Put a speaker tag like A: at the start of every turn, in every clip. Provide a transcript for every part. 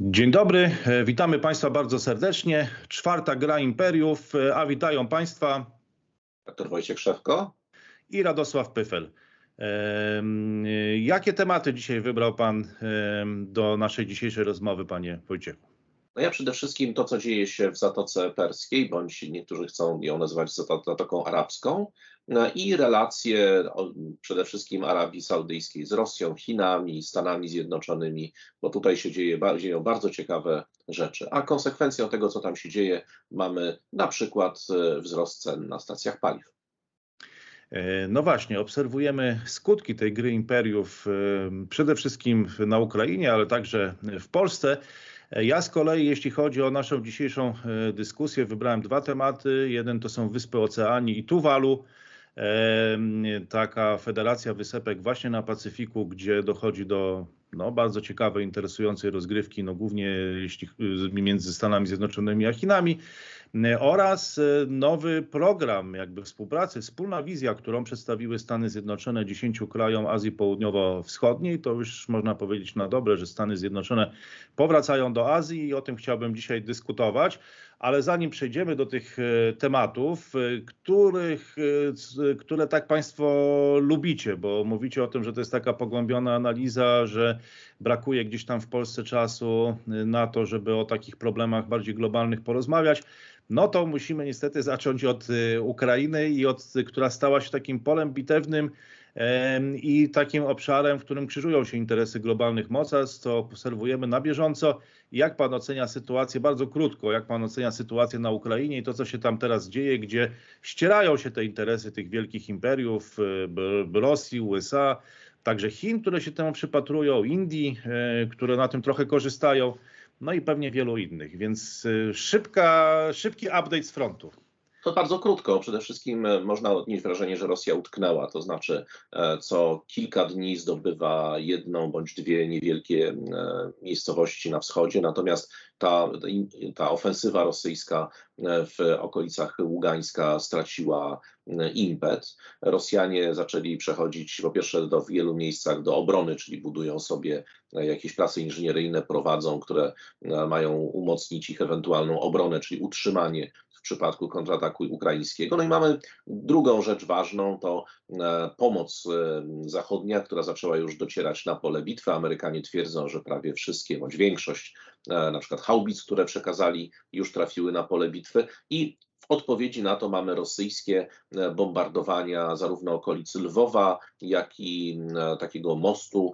A: Dzień dobry, e, witamy Państwa bardzo serdecznie. Czwarta gra imperiów, e, a witają Państwa
B: Dr Wojciech Szewko
A: i Radosław Pyfel. Jakie tematy dzisiaj wybrał Pan do naszej dzisiejszej rozmowy, Panie Wojciechu?
B: No ja przede wszystkim to, co dzieje się w Zatoce Perskiej, bądź niektórzy chcą ją nazywać Zatoką Arabską, i relacje przede wszystkim Arabii Saudyjskiej z Rosją, Chinami, Stanami Zjednoczonymi, bo tutaj się dzieje, dzieją bardzo ciekawe rzeczy. A konsekwencją tego, co tam się dzieje, mamy na przykład e, wzrost cen na stacjach paliw.
A: E, no właśnie, obserwujemy skutki tej gry imperiów e, przede wszystkim na Ukrainie, ale także w Polsce. Ja z kolei, jeśli chodzi o naszą dzisiejszą dyskusję, wybrałem dwa tematy. Jeden to są Wyspy Oceanii i Tuwalu taka federacja wysepek właśnie na Pacyfiku, gdzie dochodzi do no, bardzo ciekawej, interesującej rozgrywki, no, głównie jeśli, między Stanami Zjednoczonymi a Chinami oraz e, nowy program jakby współpracy, wspólna wizja, którą przedstawiły Stany Zjednoczone 10 krajom Azji Południowo-Wschodniej. To już można powiedzieć na dobre, że Stany Zjednoczone powracają do Azji i o tym chciałbym dzisiaj dyskutować. Ale zanim przejdziemy do tych e, tematów, e, których, które tak Państwo lubicie, bo mówicie o tym, że to jest taka pogłębiona analiza, że brakuje gdzieś tam w Polsce czasu na to, żeby o takich problemach bardziej globalnych porozmawiać no to musimy niestety zacząć od Ukrainy i od, która stała się takim polem bitewnym i takim obszarem, w którym krzyżują się interesy globalnych mocarstw, co obserwujemy na bieżąco. Jak pan ocenia sytuację, bardzo krótko, jak pan ocenia sytuację na Ukrainie i to, co się tam teraz dzieje, gdzie ścierają się te interesy tych wielkich imperiów, y, Rosji, USA, także Chin, które się temu przypatrują, Indii, y, które na tym trochę korzystają no i pewnie wielu innych. Więc y, szybka, szybki update z frontu.
B: To bardzo krótko. Przede wszystkim e, można odnieść wrażenie, że Rosja utknęła, to znaczy e, co kilka dni zdobywa jedną bądź dwie niewielkie e, miejscowości na wschodzie, natomiast ta, ta ofensywa rosyjska w okolicach Ługańska straciła impet. Rosjanie zaczęli przechodzić po pierwsze do wielu miejscach do obrony, czyli budują sobie jakieś prace inżynieryjne, prowadzą, które mają umocnić ich ewentualną obronę, czyli utrzymanie w przypadku kontrataku ukraińskiego. No i mamy drugą rzecz ważną, to e, pomoc e, zachodnia, która zaczęła już docierać na pole bitwy. Amerykanie twierdzą, że prawie wszystkie, bądź większość e, na przykład haubic, które przekazali, już trafiły na pole bitwy i w odpowiedzi na to mamy rosyjskie bombardowania zarówno okolicy Lwowa, jak i takiego mostu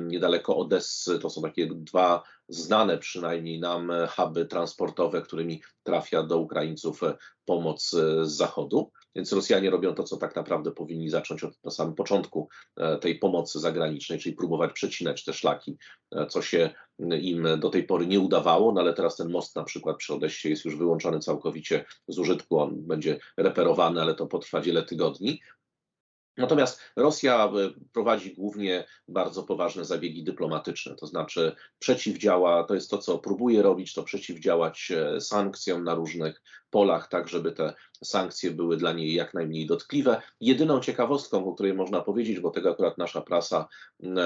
B: niedaleko Odessy. To są takie dwa znane przynajmniej nam huby transportowe, którymi trafia do Ukraińców pomoc z zachodu. Więc Rosjanie robią to, co tak naprawdę powinni zacząć od na samym początku e, tej pomocy zagranicznej, czyli próbować przecinać te szlaki, e, co się im do tej pory nie udawało, no ale teraz ten most na przykład przy Odessie jest już wyłączony całkowicie z użytku, on będzie reperowany, ale to potrwa wiele tygodni. Natomiast Rosja e, prowadzi głównie bardzo poważne zabiegi dyplomatyczne, to znaczy przeciwdziała, to jest to, co próbuje robić, to przeciwdziałać sankcjom na różnych polach, tak żeby te sankcje były dla niej jak najmniej dotkliwe. Jedyną ciekawostką, o której można powiedzieć, bo tego akurat nasza prasa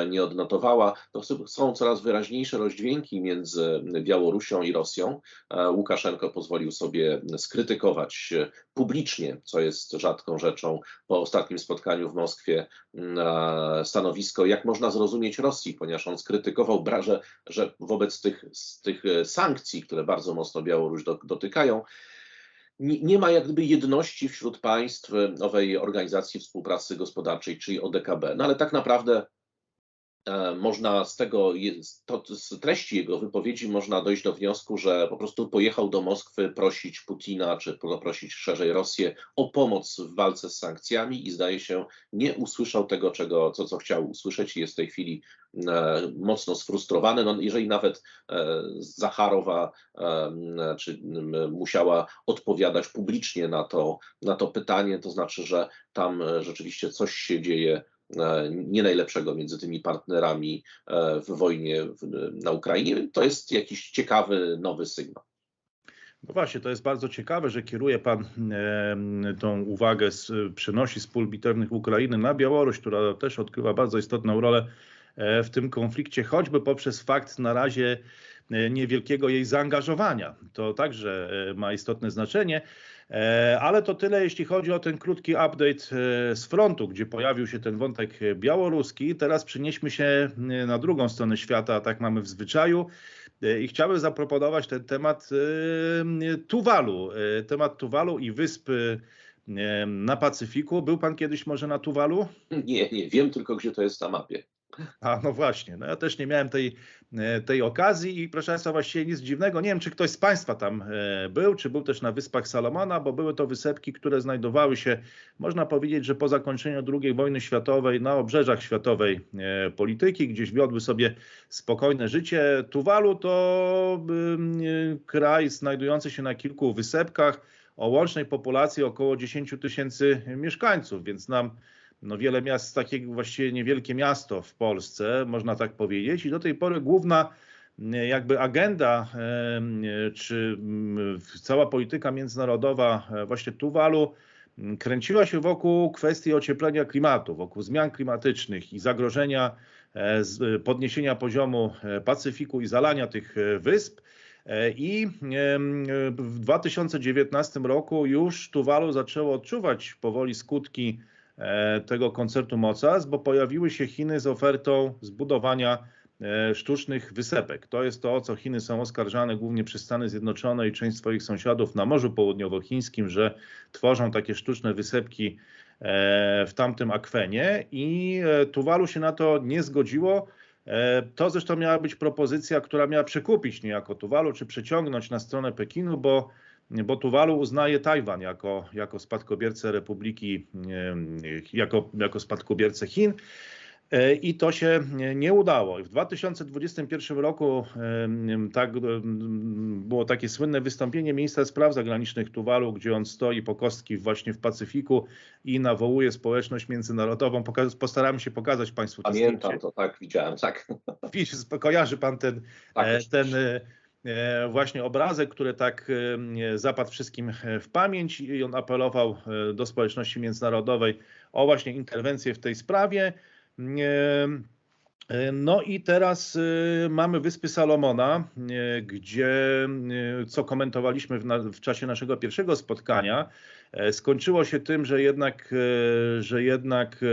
B: nie odnotowała, to są coraz wyraźniejsze rozdźwięki między Białorusią i Rosją. E, Łukaszenko pozwolił sobie skrytykować publicznie, co jest rzadką rzeczą po ostatnim spotkaniu w Moskwie, mm, stanowisko, jak można zrozumieć Rosji, ponieważ on skrytykował, że, że wobec tych, tych sankcji, które bardzo mocno Białoruś dotykają, nie ma jak gdyby jedności wśród państw owej organizacji współpracy gospodarczej, czyli ODKB. No ale tak naprawdę E, można z tego, z treści jego wypowiedzi można dojść do wniosku, że po prostu pojechał do Moskwy prosić Putina, czy prosić szerzej Rosję o pomoc w walce z sankcjami i zdaje się nie usłyszał tego, czego, co, co chciał usłyszeć i jest w tej chwili e, mocno sfrustrowany. No, jeżeli nawet e, Zacharowa e, czy musiała odpowiadać publicznie na to, na to pytanie, to znaczy, że tam e, rzeczywiście coś się dzieje E, nie najlepszego między tymi partnerami e, w wojnie na Ukrainie. To jest jakiś ciekawy, nowy sygnał.
A: No właśnie, to jest bardzo ciekawe, że kieruje Pan tą uwagę, z, przenosi z pól bitewnych Ukrainy na Białoruś, która też odgrywa bardzo istotną rolę w tym konflikcie, choćby poprzez fakt na razie niewielkiego jej zaangażowania. To także ma istotne znaczenie. Ale to tyle, jeśli chodzi o ten krótki update z frontu, gdzie pojawił się ten wątek białoruski. Teraz przenieśmy się na drugą stronę świata, tak mamy w zwyczaju. E, I chciałbym zaproponować ten temat e, Tuwalu. E, temat Tuwalu i wyspy na Pacyfiku. Był pan kiedyś może na Tuwalu?
B: Nie, nie, wiem tylko, gdzie to jest na mapie.
A: A no właśnie, no ja też nie miałem tej, e, tej okazji i proszę Państwa, właściwie nic dziwnego. Nie wiem, czy ktoś z Państwa tam e, był, czy był też na Wyspach Salomona, bo były to wysepki, które znajdowały się, można powiedzieć, że po zakończeniu II wojny światowej na obrzeżach światowej e, polityki, gdzieś wiodły sobie spokojne życie. Tuwalu to kraj znajdujący się na kilku wysepkach o łącznej populacji około 10 tysięcy mieszkańców, więc nam no wiele miast, takie właściwie niewielkie miasto w Polsce, można tak powiedzieć. I do tej pory główna jakby agenda, czy cała polityka międzynarodowa e, właśnie Tuwalu kręciła się wokół kwestii ocieplenia klimatu, wokół zmian klimatycznych i zagrożenia e, podniesienia poziomu e, Pacyfiku i zalania tych wysp. I w 2019 roku już Tuwalu zaczęło odczuwać powoli skutki tego koncertu mocarstw, bo pojawiły się Chiny z ofertą zbudowania e, sztucznych wysepek. To jest to, o co Chiny są oskarżane głównie przez Stany Zjednoczone i część swoich sąsiadów na Morzu Południowochińskim, że tworzą takie sztuczne wysepki e, w tamtym akwenie i Tuwalu się na to nie zgodziło. To zresztą miała być propozycja, która miała przekupić niejako Tuwalu, czy przeciągnąć na stronę Pekinu, bo bo Tuwalu uznaje Tajwan jako, jako spadkobiercę Republiki, jako, jako spadkobiercę Chin. E, I to się nie udało. W 2021 roku tak, było takie słynne wystąpienie ministra spraw zagranicznych Tuwalu, gdzie on stoi po kostki właśnie w Pacyfiku i nawołuje społeczność międzynarodową. Postaram się pokazać Państwu
B: Pamiętam to, tak, widziałem, tak.
A: Kojarzy Pan ten, tak, e, ten E, właśnie obrazek, który tak e, zapadł wszystkim w pamięć i on apelował e, do społeczności międzynarodowej o właśnie interwencję w tej sprawie. No i teraz mamy Wyspy Salomona, gdzie, co komentowaliśmy w, na, w, czasie naszego pierwszego spotkania, skończyło się tym, że jednak, że jednak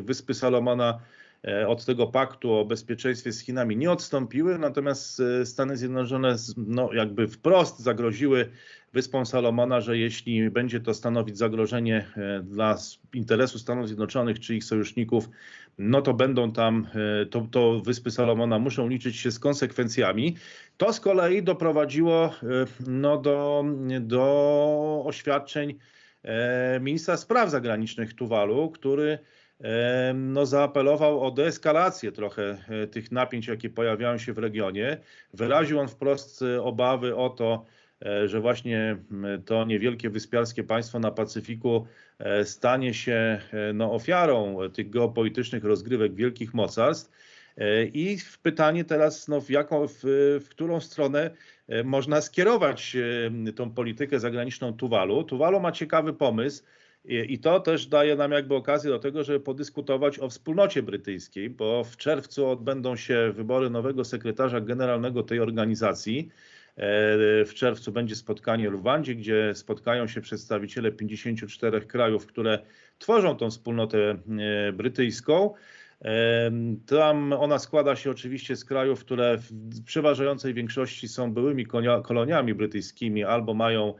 A: Wyspy Salomona E, od tego paktu o bezpieczeństwie z Chinami nie odstąpiły, natomiast e, Stany Zjednoczone no, jakby wprost zagroziły Wyspom Salomona, że jeśli będzie to stanowić zagrożenie e, dla interesu Stanów Zjednoczonych czy ich sojuszników, no to będą tam, to, to Wyspy Salomona muszą liczyć się z konsekwencjami. To z kolei doprowadziło no, do, do oświadczeń ministra spraw zagranicznych Tuwalu, który no, zaapelował o deeskalację trochę e, tych napięć, jakie pojawiają się w regionie. Wyraził on wprost e, obawy o to, e, że właśnie to niewielkie wyspiarskie państwo na Pacyfiku stanie się no, ofiarą tych geopolitycznych rozgrywek wielkich mocarstw. I pytanie teraz, no, w, jaką, w, w którą stronę można skierować tą politykę zagraniczną Tuwalu. Tuwalu ma ciekawy pomysł i to też daje nam jakby okazję do tego, żeby podyskutować o wspólnocie brytyjskiej, bo w czerwcu odbędą się wybory nowego sekretarza generalnego tej organizacji. E, w czerwcu będzie spotkanie w Rwandzie, gdzie spotkają się przedstawiciele 54 krajów, które tworzą tą wspólnotę e, brytyjską. E, tam ona składa się oczywiście z krajów, które w przeważającej większości są byłymi koloniami brytyjskimi albo mają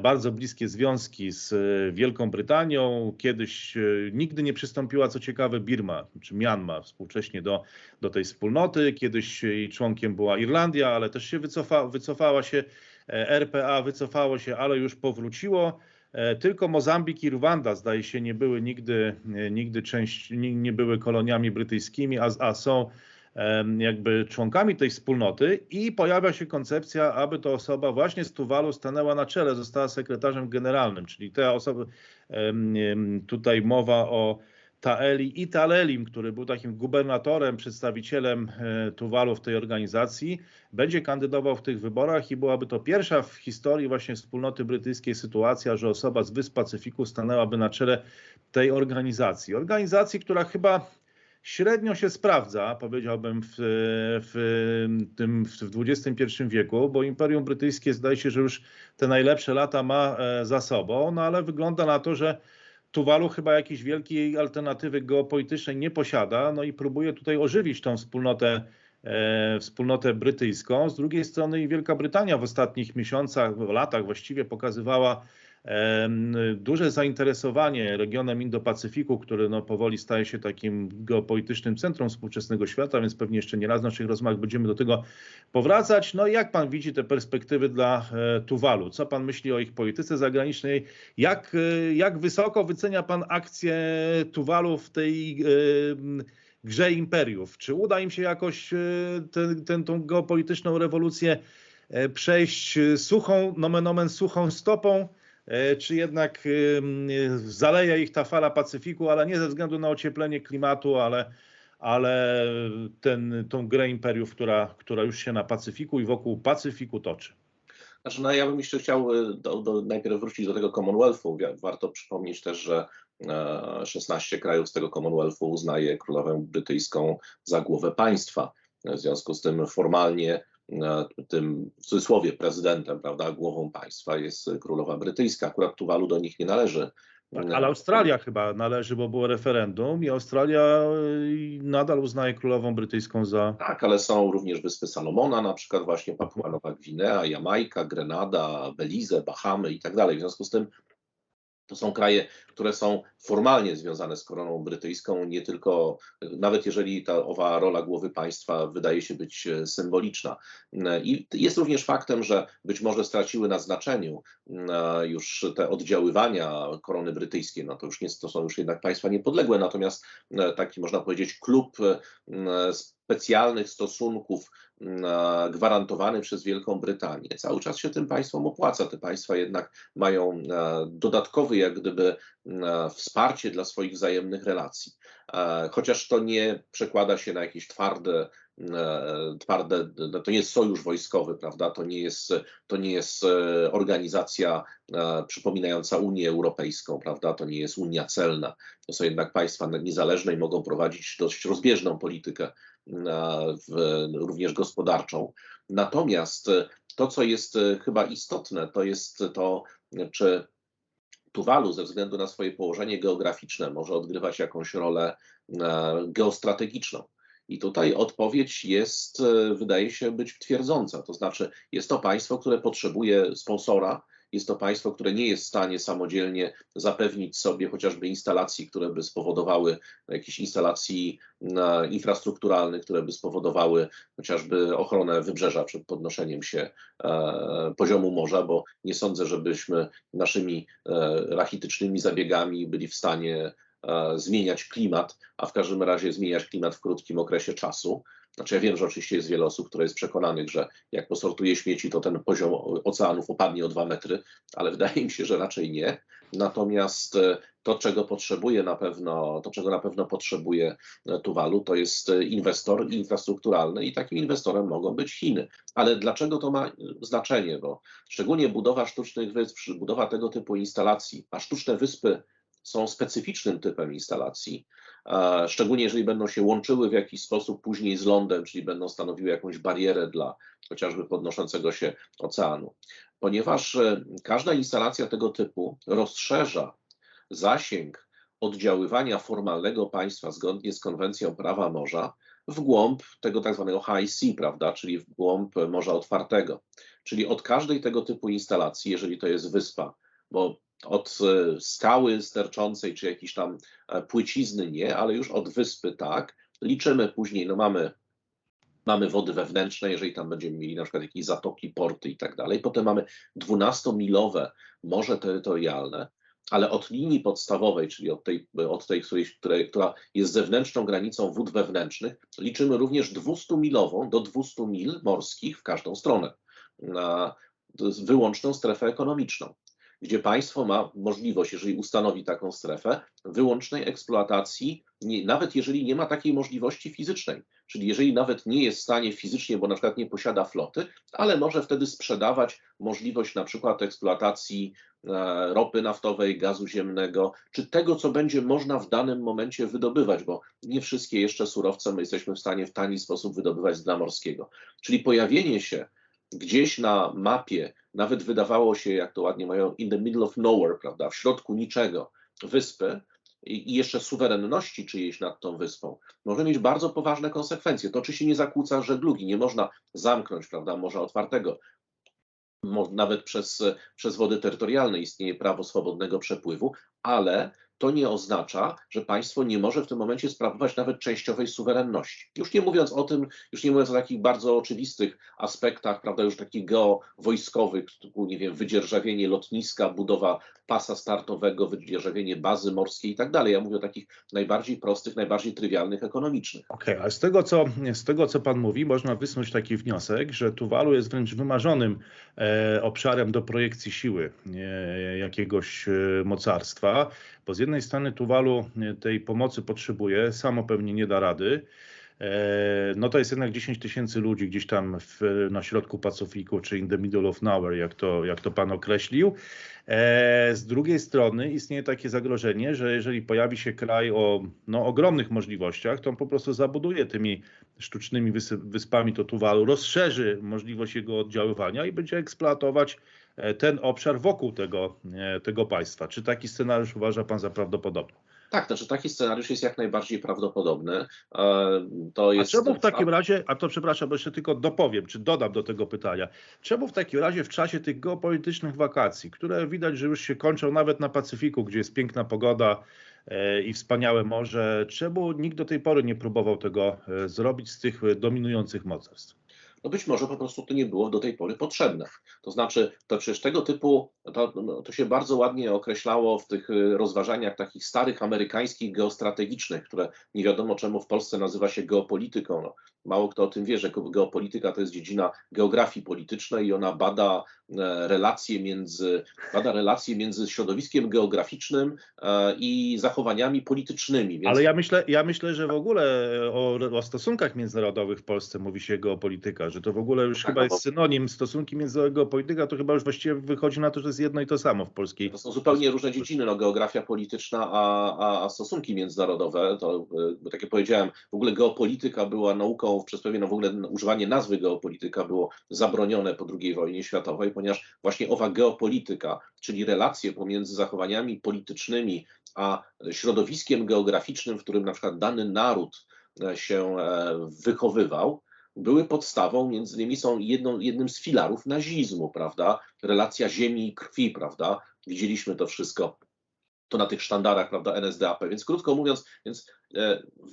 A: bardzo bliskie związki z e, Wielką Brytanią. Kiedyś e, nigdy nie przystąpiła, co ciekawe, Birma czy Myanmar współcześnie do, do tej wspólnoty. Kiedyś jej członkiem była Irlandia, ale też się wycofa, wycofała się. RPA wycofało się, ale już powróciło. Tylko Mozambik i Rwanda, zdaje się, nie były nigdy, nigdy część, nie były koloniami brytyjskimi, a, a są jakby członkami tej wspólnoty i pojawia się koncepcja, aby to osoba właśnie z Tuwalu stanęła na czele, została sekretarzem generalnym, czyli te osoby, tutaj mowa o Taeli i Talelim, który był takim gubernatorem, przedstawicielem e, Tuwalu w tej organizacji, będzie kandydował w tych wyborach i byłaby to pierwsza w historii właśnie wspólnoty brytyjskiej sytuacja, że osoba z Wysp Pacyfiku stanęłaby na czele tej organizacji. Organizacji, która chyba średnio się sprawdza, powiedziałbym, w, w, tym, w XXI wieku, bo Imperium Brytyjskie zdaje się, że już te najlepsze lata ma e, za sobą, no ale wygląda na to, że Tuwalu chyba jakiejś wielkiej alternatywy geopolitycznej nie posiada, no i próbuje tutaj ożywić tą wspólnotę, e, wspólnotę brytyjską. Z drugiej strony Wielka Brytania w ostatnich miesiącach, w latach właściwie pokazywała duże zainteresowanie regionem Indo-Pacyfiku, który no powoli staje się takim geopolitycznym centrum współczesnego świata, więc pewnie jeszcze nie raz w naszych rozmowach będziemy do tego powracać. No i jak pan widzi te perspektywy dla e, Tuwalu? Co pan myśli o ich polityce zagranicznej? Jak, e, jak wysoko wycenia pan akcję Tuwalu w tej e, grze imperiów? Czy uda im się jakoś ten, ten, geopolityczną rewolucję przejść suchą, nomen omen suchą stopą? E, czy jednak zaleje ich ta fala Pacyfiku, ale nie ze względu na ocieplenie klimatu, ale, ale ten, tą grę imperiów, która, która już się na Pacyfiku i wokół Pacyfiku toczy.
B: Znaczy, no ja bym jeszcze chciał e, do, do, najpierw wrócić do tego Commonwealthu. Warto przypomnieć też, że 16 e, krajów z tego Commonwealthu uznaje królowę brytyjską za głowę państwa. W związku z tym formalnie tym w cudzysłowie prezydentem, prawda, głową państwa jest królowa brytyjska. Akurat Tuwalu do nich nie należy.
A: Tak, ale Australia chyba należy, bo było referendum i Australia y, nadal uznaje królową brytyjską za.
B: Tak, ale są również Wyspy Salomona, na przykład właśnie Papua Nowa Gwinea, Jamajka, Grenada, Belize, Bahamy i tak dalej. W związku z tym to są kraje, które są formalnie związane z koroną brytyjską, nie tylko, nawet jeżeli ta owa rola głowy państwa wydaje się być e, symboliczna. E, I jest również faktem, że być może straciły na znaczeniu e, już te oddziaływania korony brytyjskiej. No to już nie, to są już jednak państwa niepodległe, natomiast taki można powiedzieć klub specjalnych stosunków gwarantowany przez Wielką Brytanię. Cały czas się tym państwom opłaca. Te państwa jednak mają dodatkowy, jak gdyby, wsparcie dla swoich wzajemnych relacji. Chociaż to nie przekłada się na jakieś twarde twarde, no to nie jest sojusz wojskowy, prawda? To nie jest, to nie jest e, organizacja przypominająca Unię Europejską, prawda? To nie jest Unia celna. To są jednak państwa niezależne i mogą prowadzić dość rozbieżną politykę w, również gospodarczą. Natomiast to, co jest e, chyba istotne, to jest to, czy Tuwalu ze względu na swoje położenie geograficzne może odgrywać jakąś rolę e, geostrategiczną. I tutaj odpowiedź jest, e, wydaje się, być twierdząca. To znaczy, jest to państwo, które potrzebuje sponsora, jest to państwo, które nie jest w stanie samodzielnie zapewnić sobie chociażby instalacji, które by spowodowały, jakichś instalacji infrastrukturalnych, które by spowodowały chociażby ochronę wybrzeża przed podnoszeniem się e, poziomu morza, bo nie sądzę, żebyśmy naszymi e, rachitycznymi zabiegami byli w stanie e, zmieniać klimat, a w każdym razie zmieniać klimat w krótkim okresie czasu. Znaczy ja wiem, że oczywiście jest wiele osób, które jest przekonanych, że jak posortuje śmieci, to ten poziom oceanów opadnie o dwa metry, ale wydaje mi się, że raczej nie. Natomiast e, to, czego potrzebuje na pewno, to, czego na pewno potrzebuje e, Tuwalu, to jest e, inwestor infrastrukturalny i takim inwestorem mogą być Chiny. Ale dlaczego to ma znaczenie? Bo szczególnie budowa sztucznych wysp, budowa tego typu instalacji, a sztuczne wyspy są specyficznym typem instalacji, szczególnie jeżeli będą się łączyły w jakiś sposób później z lądem, czyli będą stanowiły jakąś barierę dla chociażby podnoszącego się oceanu. Ponieważ e, każda instalacja tego typu rozszerza zasięg oddziaływania formalnego państwa zgodnie z konwencją prawa morza w głąb tego tak zwanego high sea, prawda, czyli w głąb Morza Otwartego. Czyli od każdej tego typu instalacji, jeżeli to jest wyspa, bo od e, skały sterczącej czy jakiejś tam e, płycizny nie, ale już od wyspy tak. Liczymy później, no mamy, mamy wody wewnętrzne, jeżeli tam będziemy mieli na przykład jakieś zatoki, porty i tak dalej. Potem mamy 12-milowe morze terytorialne, ale od linii podstawowej, czyli od tej, od tej której, która jest zewnętrzną granicą wód wewnętrznych, liczymy również 200-milową do 200 mil morskich w każdą stronę na wyłączną strefę ekonomiczną. Gdzie państwo ma możliwość, jeżeli ustanowi taką strefę, wyłącznej eksploatacji, nie, nawet jeżeli nie ma takiej możliwości fizycznej. Czyli jeżeli nawet nie jest w stanie fizycznie, bo na przykład nie posiada floty, ale może wtedy sprzedawać możliwość na przykład eksploatacji e, ropy naftowej, gazu ziemnego, czy tego, co będzie można w danym momencie wydobywać, bo nie wszystkie jeszcze surowce my jesteśmy w stanie w tani sposób wydobywać z dna morskiego. Czyli pojawienie się gdzieś na mapie, nawet wydawało się, jak to ładnie mają, in the middle of nowhere, prawda, w środku niczego, wyspy i jeszcze suwerenności czyjejś nad tą wyspą, może mieć bardzo poważne konsekwencje. To oczywiście nie zakłóca żeglugi, nie można zamknąć, prawda, morza otwartego. Nawet przez, przez wody terytorialne istnieje prawo swobodnego przepływu, ale to nie oznacza, że państwo nie może w tym momencie sprawować nawet częściowej suwerenności. Już nie mówiąc o tym, już nie mówiąc o takich bardzo oczywistych aspektach, prawda, już takich geowojskowych, typu, nie wiem, wydzierżawienie lotniska, budowa pasa startowego, wydzierżawienie bazy morskiej i tak dalej. Ja mówię o takich najbardziej prostych, najbardziej trywialnych, ekonomicznych.
A: Okej, okay, ale z tego, co, z tego, co pan mówi, można wysnuć taki wniosek, że Tuwalu jest wręcz wymarzonym e, obszarem do projekcji siły e, jakiegoś e, mocarstwa, bo z jednej strony Tuwalu e, tej pomocy potrzebuje, samo pewnie nie da rady, no to jest jednak 10 tysięcy ludzi gdzieś tam w, na środku Pacyfiku, czy in the middle of nowhere, jak to, jak to pan określił. E, z drugiej strony istnieje takie zagrożenie, że jeżeli pojawi się kraj o no, ogromnych możliwościach, to on po prostu zabuduje tymi sztucznymi wyspami to Tuwalu, rozszerzy możliwość jego oddziaływania i będzie eksploatować E, ten obszar wokół tego, e, tego państwa. Czy taki scenariusz uważa Pan za prawdopodobny?
B: Tak, znaczy taki scenariusz jest jak najbardziej prawdopodobny. E, to jest...
A: A czemu w takim razie, a to przepraszam, bo jeszcze tylko dopowiem, czy dodam do tego pytania, czemu w takim razie w czasie tych geopolitycznych wakacji, które widać, że już się kończą nawet na Pacyfiku, gdzie jest piękna pogoda i wspaniałe morze, czemu nikt do tej pory nie próbował tego zrobić z tych dominujących mocarstw?
B: No być może po prostu to nie było do tej pory potrzebne. To znaczy, to przecież tego typu, to, no, to się bardzo ładnie określało w tych y, rozważaniach takich starych amerykańskich geostrategicznych, które nie wiadomo czemu w Polsce nazywa się geopolityką. No, mało kto o tym wie, że geopolityka to jest dziedzina geografii politycznej i ona bada relacje między, bada relacje między środowiskiem geograficznym e, i zachowaniami politycznymi.
A: Więc... Ale ja myślę, ja myślę, że w ogóle o, o stosunkach międzynarodowych w Polsce mówi się geopolityka, że to w ogóle już tak, chyba no jest synonim stosunki międzynarodowego polityka, to chyba już właściwie wychodzi na to, że jest jedno i to samo w polskiej.
B: To są zupełnie różne dziedziny, no, geografia polityczna, a, a, a stosunki międzynarodowe, to tak jak powiedziałem, w ogóle geopolityka była nauką, przez pewien no, w ogóle używanie nazwy geopolityka było zabronione po II wojnie światowej, ponieważ właśnie owa geopolityka, czyli relacje pomiędzy zachowaniami politycznymi a środowiskiem geograficznym, w którym na przykład dany naród e, się e, wychowywał, były podstawą, między innymi są jedną, jednym z filarów nazizmu, prawda? Relacja ziemi i krwi, prawda? Widzieliśmy to wszystko to na tych sztandarach, prawda, NSDAP. Więc krótko mówiąc, więc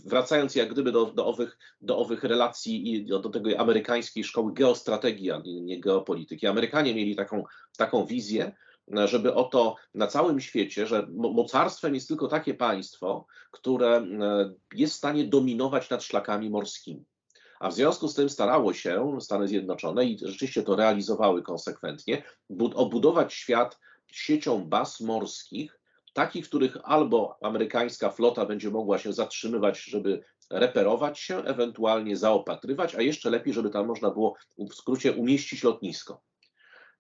B: wracając jak gdyby do, do, owych, do owych relacji i do, do tego amerykańskiej szkoły geostrategii, a nie, geopolityki. Amerykanie mieli taką, taką wizję, żeby oto na całym świecie, że mocarstwem jest tylko takie państwo, które e, jest w stanie dominować nad szlakami morskimi. A w związku z tym starało się Stany Zjednoczone i rzeczywiście to realizowały konsekwentnie, obudować świat siecią baz morskich, takich, w których albo amerykańska flota będzie mogła się zatrzymywać, żeby reperować się, ewentualnie zaopatrywać, a jeszcze lepiej, żeby tam można było w skrócie umieścić lotnisko.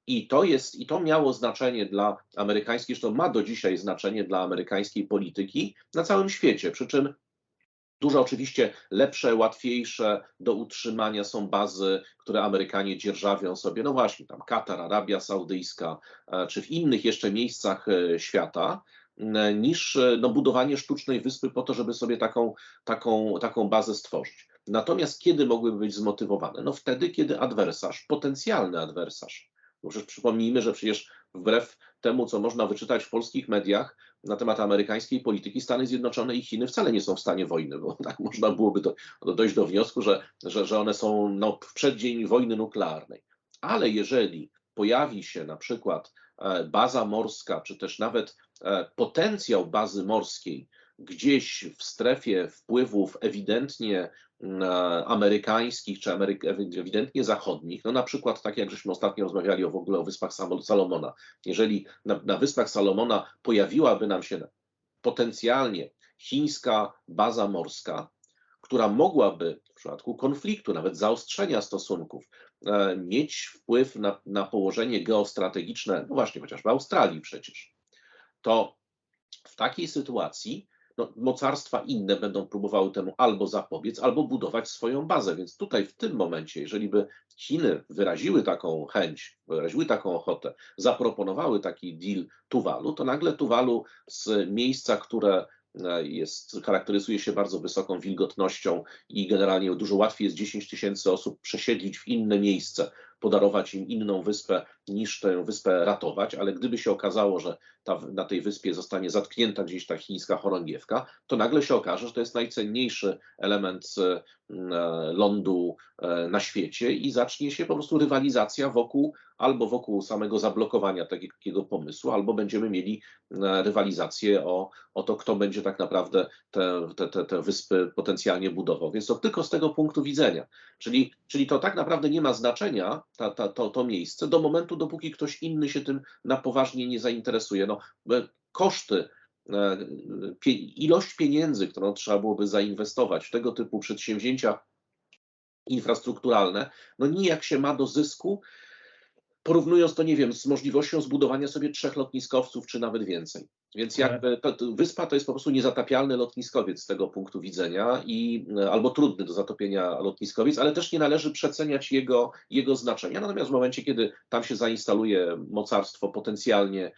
B: I to jest, i to miało znaczenie dla amerykańskiej, zresztą ma do dzisiaj znaczenie dla amerykańskiej polityki na całym świecie. Przy czym Dużo oczywiście lepsze, łatwiejsze do utrzymania są bazy, które Amerykanie dzierżawią sobie, no właśnie, tam Katar, Arabia Saudyjska, e, czy w innych jeszcze miejscach e, świata, niż e, no, budowanie sztucznej wyspy po to, żeby sobie taką, taką, taką bazę stworzyć. Natomiast kiedy mogłyby być zmotywowane? No wtedy, kiedy adwersarz, potencjalny adwersarz, bo przypomnijmy, że przecież wbrew temu, co można wyczytać w polskich mediach na temat amerykańskiej polityki, Stany Zjednoczone i Chiny wcale nie są w stanie wojny, bo tak można byłoby do, dojść do wniosku, że, że, że one są no, w przeddzień wojny nuklearnej. Ale jeżeli pojawi się na przykład e, baza morska, czy też nawet e, potencjał bazy morskiej gdzieś w strefie wpływów ewidentnie amerykańskich czy ewidentnie zachodnich, no na przykład tak jak żeśmy ostatnio rozmawiali o w ogóle o Wyspach Salomona. Jeżeli na, na Wyspach Salomona pojawiłaby nam się potencjalnie chińska baza morska, która mogłaby w przypadku konfliktu, nawet zaostrzenia stosunków, e, mieć wpływ na, na położenie geostrategiczne, no właśnie chociażby Australii przecież, to w takiej sytuacji no, mocarstwa inne będą próbowały temu albo zapobiec, albo budować swoją bazę. Więc tutaj w tym momencie, jeżeli by Chiny wyraziły taką chęć, wyraziły taką ochotę, zaproponowały taki deal Tuwalu, to nagle Tuwalu z miejsca, które E, jest, charakteryzuje się bardzo wysoką wilgotnością i generalnie dużo łatwiej jest 10 tysięcy osób przesiedlić w inne miejsce, podarować im inną wyspę niż tę wyspę ratować, ale gdyby się okazało, że ta, na tej wyspie zostanie zatknięta gdzieś ta chińska chorągiewka, to nagle się okaże, że to jest najcenniejszy element e, lądu e, na świecie i zacznie się po prostu rywalizacja wokół albo wokół samego zablokowania takiego pomysłu, albo będziemy mieli rywalizację o, o to, kto będzie tak naprawdę te, te, te, te wyspy potencjalnie budował. Więc to tylko z tego punktu widzenia. Czyli, czyli to tak naprawdę nie ma znaczenia, ta, ta, to, to miejsce, do momentu, dopóki ktoś inny się tym na poważnie nie zainteresuje. No, e, koszty, e, ilość pieniędzy, którą trzeba byłoby zainwestować w tego typu przedsięwzięcia infrastrukturalne, no nijak się ma do zysku, porównując to, nie wiem, z możliwością zbudowania sobie trzech lotniskowców, czy nawet więcej. Więc jakby to, to, wyspa to jest po prostu niezatapialny lotniskowiec z tego punktu widzenia i albo trudny do zatopienia lotniskowiec, ale też nie należy przeceniać jego, jego znaczenia. Natomiast w momencie, kiedy tam się zainstaluje mocarstwo potencjalnie,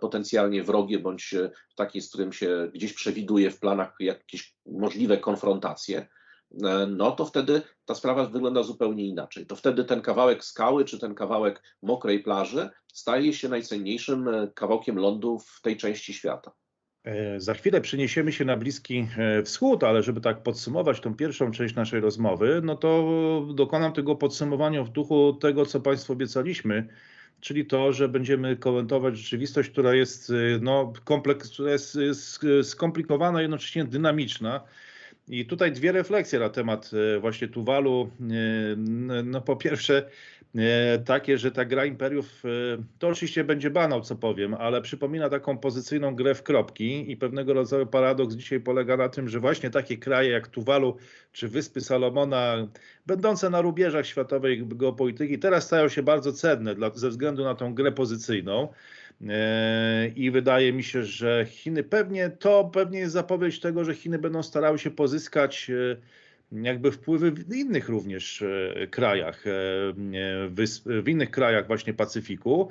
B: potencjalnie wrogie, bądź takie, z którym się gdzieś przewiduje w planach jakieś możliwe konfrontacje, E, no to wtedy ta sprawa wygląda zupełnie inaczej. To wtedy ten kawałek skały czy ten kawałek mokrej plaży staje się najcenniejszym e, kawałkiem lądu w tej części świata.
A: E, za chwilę przeniesiemy się na Bliski Wschód, ale żeby tak podsumować tą pierwszą część naszej rozmowy, no to dokonam tego podsumowania w duchu tego, co Państwu obiecaliśmy, czyli to, że będziemy komentować rzeczywistość, która jest, no, kompleks, która jest skomplikowana, jednocześnie dynamiczna i tutaj dwie refleksje na temat e, właśnie Tuwalu. E, no po pierwsze e, takie, że ta gra imperiów to oczywiście będzie banał, co powiem, ale przypomina taką pozycyjną grę w kropki i pewnego rodzaju paradoks dzisiaj polega na tym, że właśnie takie kraje jak Tuwalu czy Wyspy Salomona, będące na rubieżach światowej geopolityki, teraz stają się bardzo cenne dla, ze względu na tą grę pozycyjną. E, I wydaje mi się, że Chiny pewnie to pewnie jest zapowiedź tego, że Chiny będą starały się pozyskać e, jakby wpływy w innych również e, krajach, w innych krajach właśnie Pacyfiku,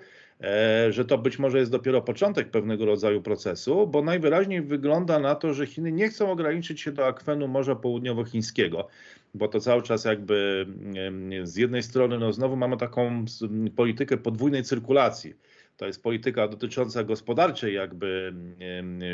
A: że to być może jest dopiero początek pewnego rodzaju procesu, bo najwyraźniej wygląda na to, że Chiny nie chcą ograniczyć się do akwenu Morza Południowochińskiego, bo to cały czas jakby z jednej strony no znowu mamy taką politykę podwójnej cyrkulacji to jest polityka dotycząca gospodarczej jakby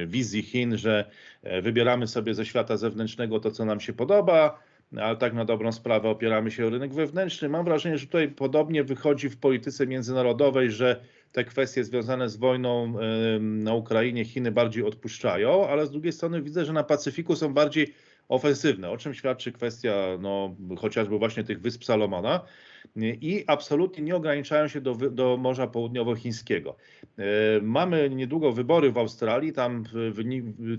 A: wizji Chin, że e, wybieramy sobie ze świata zewnętrznego to, co nam się podoba, ale tak na dobrą sprawę opieramy się o rynek wewnętrzny. Mam wrażenie, że tutaj podobnie wychodzi w polityce międzynarodowej, że te kwestie związane z wojną na Ukrainie Chiny bardziej odpuszczają, ale z drugiej strony widzę, że na Pacyfiku są bardziej ofensywne, o czym świadczy kwestia no, chociażby właśnie tych Wysp Salomona i absolutnie nie ograniczają się do, do Morza Południowochińskiego. E, mamy niedługo wybory w Australii, tam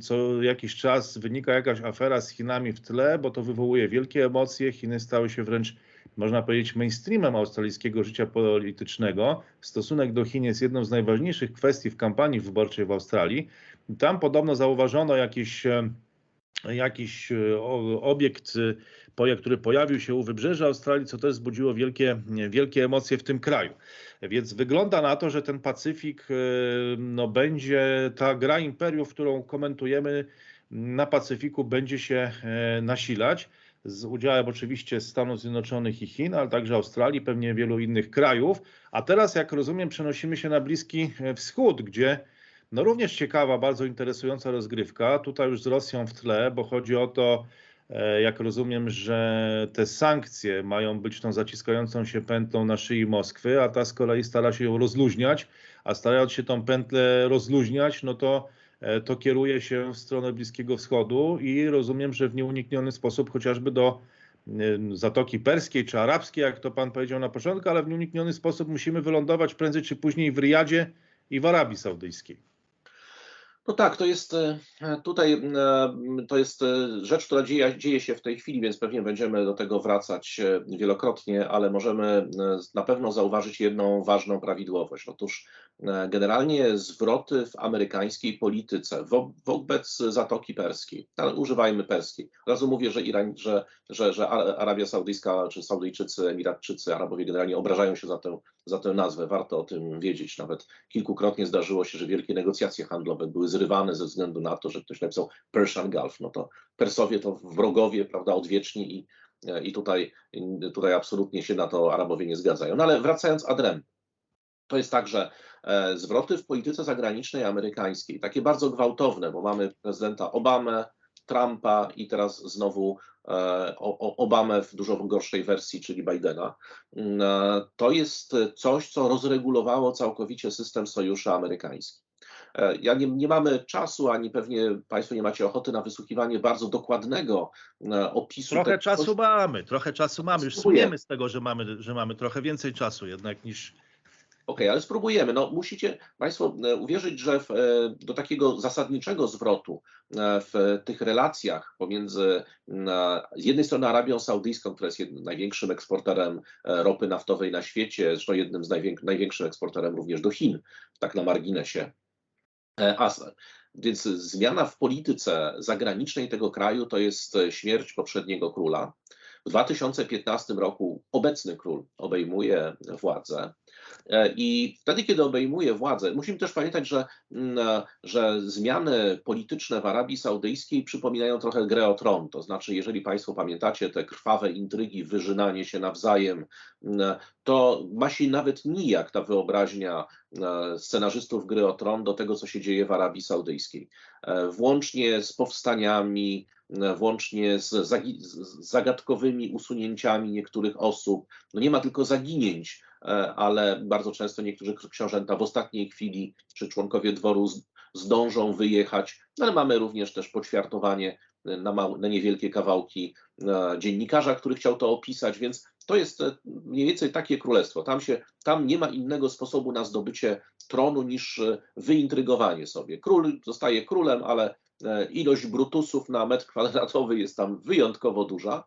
A: co jakiś czas wynika jakaś afera z Chinami w tle, bo to wywołuje wielkie emocje. Chiny stały się wręcz można powiedzieć, mainstreamem australijskiego życia politycznego. Stosunek do Chin jest jedną z najważniejszych kwestii w kampanii wyborczej w Australii. Tam podobno zauważono jakieś e, jakiś e, obiekt, projekt, który pojawił się u wybrzeża Australii, co też zbudziło wielkie, wielkie emocje w tym kraju. Więc wygląda na to, że ten Pacyfik e, no, będzie, ta gra imperiów, którą komentujemy na Pacyfiku, będzie się e, nasilać z udziałem oczywiście Stanów Zjednoczonych i Chin, ale także Australii, pewnie wielu innych krajów. A teraz, jak rozumiem, przenosimy się na Bliski Wschód, gdzie no również ciekawa, bardzo interesująca rozgrywka. Tutaj już z Rosją w tle, bo chodzi o to, e, jak rozumiem, że te sankcje mają być tą zaciskającą się pętlą na szyi Moskwy, a ta z kolei stara się ją rozluźniać, a starając się tą pętlę rozluźniać, no to to kieruje się w stronę Bliskiego Wschodu i rozumiem, że w nieunikniony sposób chociażby do Zatoki Perskiej czy Arabskiej, jak to pan powiedział na początku, ale w nieunikniony sposób musimy wylądować prędzej czy później w Riyadzie i w Arabii Saudyjskiej.
B: No tak, to jest e, tutaj e, to jest e, rzecz, która dzieje, dzieje, się w tej chwili, więc pewnie będziemy do tego wracać wielokrotnie, ale możemy na pewno zauważyć jedną ważną prawidłowość. Otóż generalnie zwroty w amerykańskiej polityce wo, wobec Zatoki Perskiej, używajmy perskiej. Od razu mówię, że, Iran, że, że, że Arabia Saudyjska, czy Saudyjczycy, Emiratczycy, Arabowie generalnie obrażają się za tę, za tę nazwę. Warto o tym wiedzieć. Nawet kilkukrotnie zdarzyło się, że wielkie negocjacje handlowe były zrywane ze względu na to, że ktoś napisał Persian Gulf. No to Persowie to wrogowie, prawda, odwieczni i, i tutaj, tutaj absolutnie się na to Arabowie nie zgadzają. No ale wracając adrem, to jest tak, że e, zwroty w polityce zagranicznej amerykańskiej, takie bardzo gwałtowne, bo mamy prezydenta Obamę, Trumpa i teraz znowu e, Obamę w dużo gorszej wersji, czyli Bidena. Mm, e, to jest coś, co rozregulowało całkowicie system sojuszy amerykański. E, ja nie, nie, mamy czasu, ani pewnie Państwo nie macie ochoty na wysłuchiwanie bardzo dokładnego opisu.
A: Trochę tego, czasu mamy, trochę czasu mamy. Już słujemy z tego, że mamy, że mamy trochę więcej czasu jednak niż,
B: OK, ale spróbujemy. No, musicie Państwo e, uwierzyć, że w, e, do takiego zasadniczego zwrotu e, w tych relacjach pomiędzy z jednej strony Arabią Saudyjską, która jest jednym, największym eksporterem ropy naftowej na świecie, zresztą jednym z największych największym eksporterem również do Chin, tak na marginesie. ASER. Więc zmiana w polityce zagranicznej tego kraju to jest śmierć poprzedniego króla. W 2015 roku obecny król obejmuje władzę. E, I wtedy, kiedy obejmuje władzę, musimy też pamiętać, że, mm, e, że zmiany polityczne w Arabii Saudyjskiej przypominają trochę grę o tron. To znaczy, jeżeli Państwo pamiętacie te krwawe intrygi, wyżynanie się nawzajem, mm, to ma się nawet nijak ta wyobraźnia e, scenarzystów gry o tron do tego, co się dzieje w Arabii Saudyjskiej. Włącznie z powstaniami, włącznie z, zagadkowymi usunięciami niektórych osób. No nie ma tylko zaginięć, e, ale bardzo często niektórzy książęta w ostatniej chwili czy członkowie dworu zdążą wyjechać, no ale mamy również też poćwiartowanie na, małe, na niewielkie kawałki dziennikarza, który chciał to opisać, więc to jest e, mniej więcej takie królestwo. Tam, się, tam nie ma innego sposobu na zdobycie tronu niż e, wyintrygowanie sobie. Król zostaje królem, ale E, ilość brutusów na metr kwadratowy jest tam wyjątkowo duża.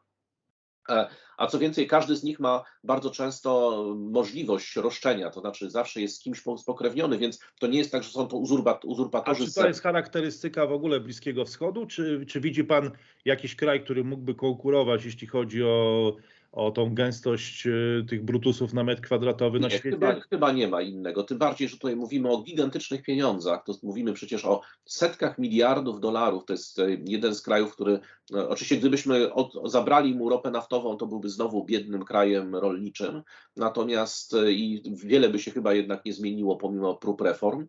B: E, a co więcej, każdy z nich ma bardzo często możliwość roszczenia, to znaczy zawsze jest z kimś spokrewniony, więc to nie jest tak, że są to uzurpatorzy.
A: A czy to jest charakterystyka w ogóle Bliskiego Wschodu? Czy, czy widzi Pan jakiś kraj, który mógłby konkurować, jeśli chodzi o o tą gęstość y, tych brutusów na metr kwadratowy
B: nie,
A: na świecie?
B: Chyba, chyba nie ma innego. Tym bardziej, że tutaj mówimy o gigantycznych pieniądzach. To mówimy przecież o setkach miliardów dolarów. To jest y, jeden z krajów, który no, oczywiście gdybyśmy od, zabrali mu ropę naftową, to byłby znowu biednym krajem rolniczym. Natomiast y, i wiele by się chyba jednak nie zmieniło pomimo prób reform.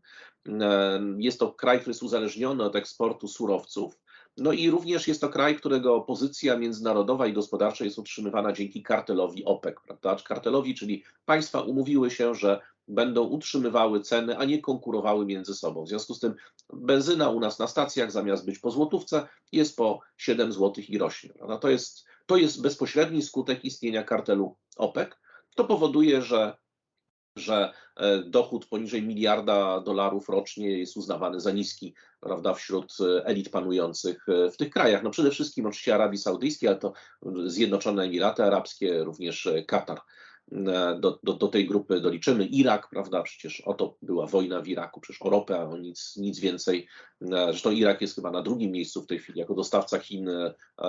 B: Jest to kraj, który jest uzależniony od eksportu surowców. No i również jest to kraj, którego pozycja międzynarodowa i gospodarcza jest utrzymywana dzięki kartelowi OPEC, prawda? Kartelowi, czyli państwa umówiły się, że będą utrzymywały ceny, a nie konkurowały między sobą. W związku z tym benzyna u nas na stacjach zamiast być po złotówce jest po 7 zł i rośnie. To, jest, to jest bezpośredni skutek istnienia kartelu OPEC. To powoduje, że że e, dochód poniżej miliarda dolarów rocznie jest uznawany za niski prawda, wśród e, elit panujących e, w tych krajach. No przede wszystkim oczywiście Arabii Saudyjskiej, ale to Zjednoczone Emiraty Arabskie, również Katar. Do, do, do, tej grupy doliczymy Irak, prawda? Przecież o to była wojna w Iraku, przecież o ropę, a nic, nic więcej. Zresztą Irak jest chyba na drugim miejscu w tej chwili jako dostawca Chin,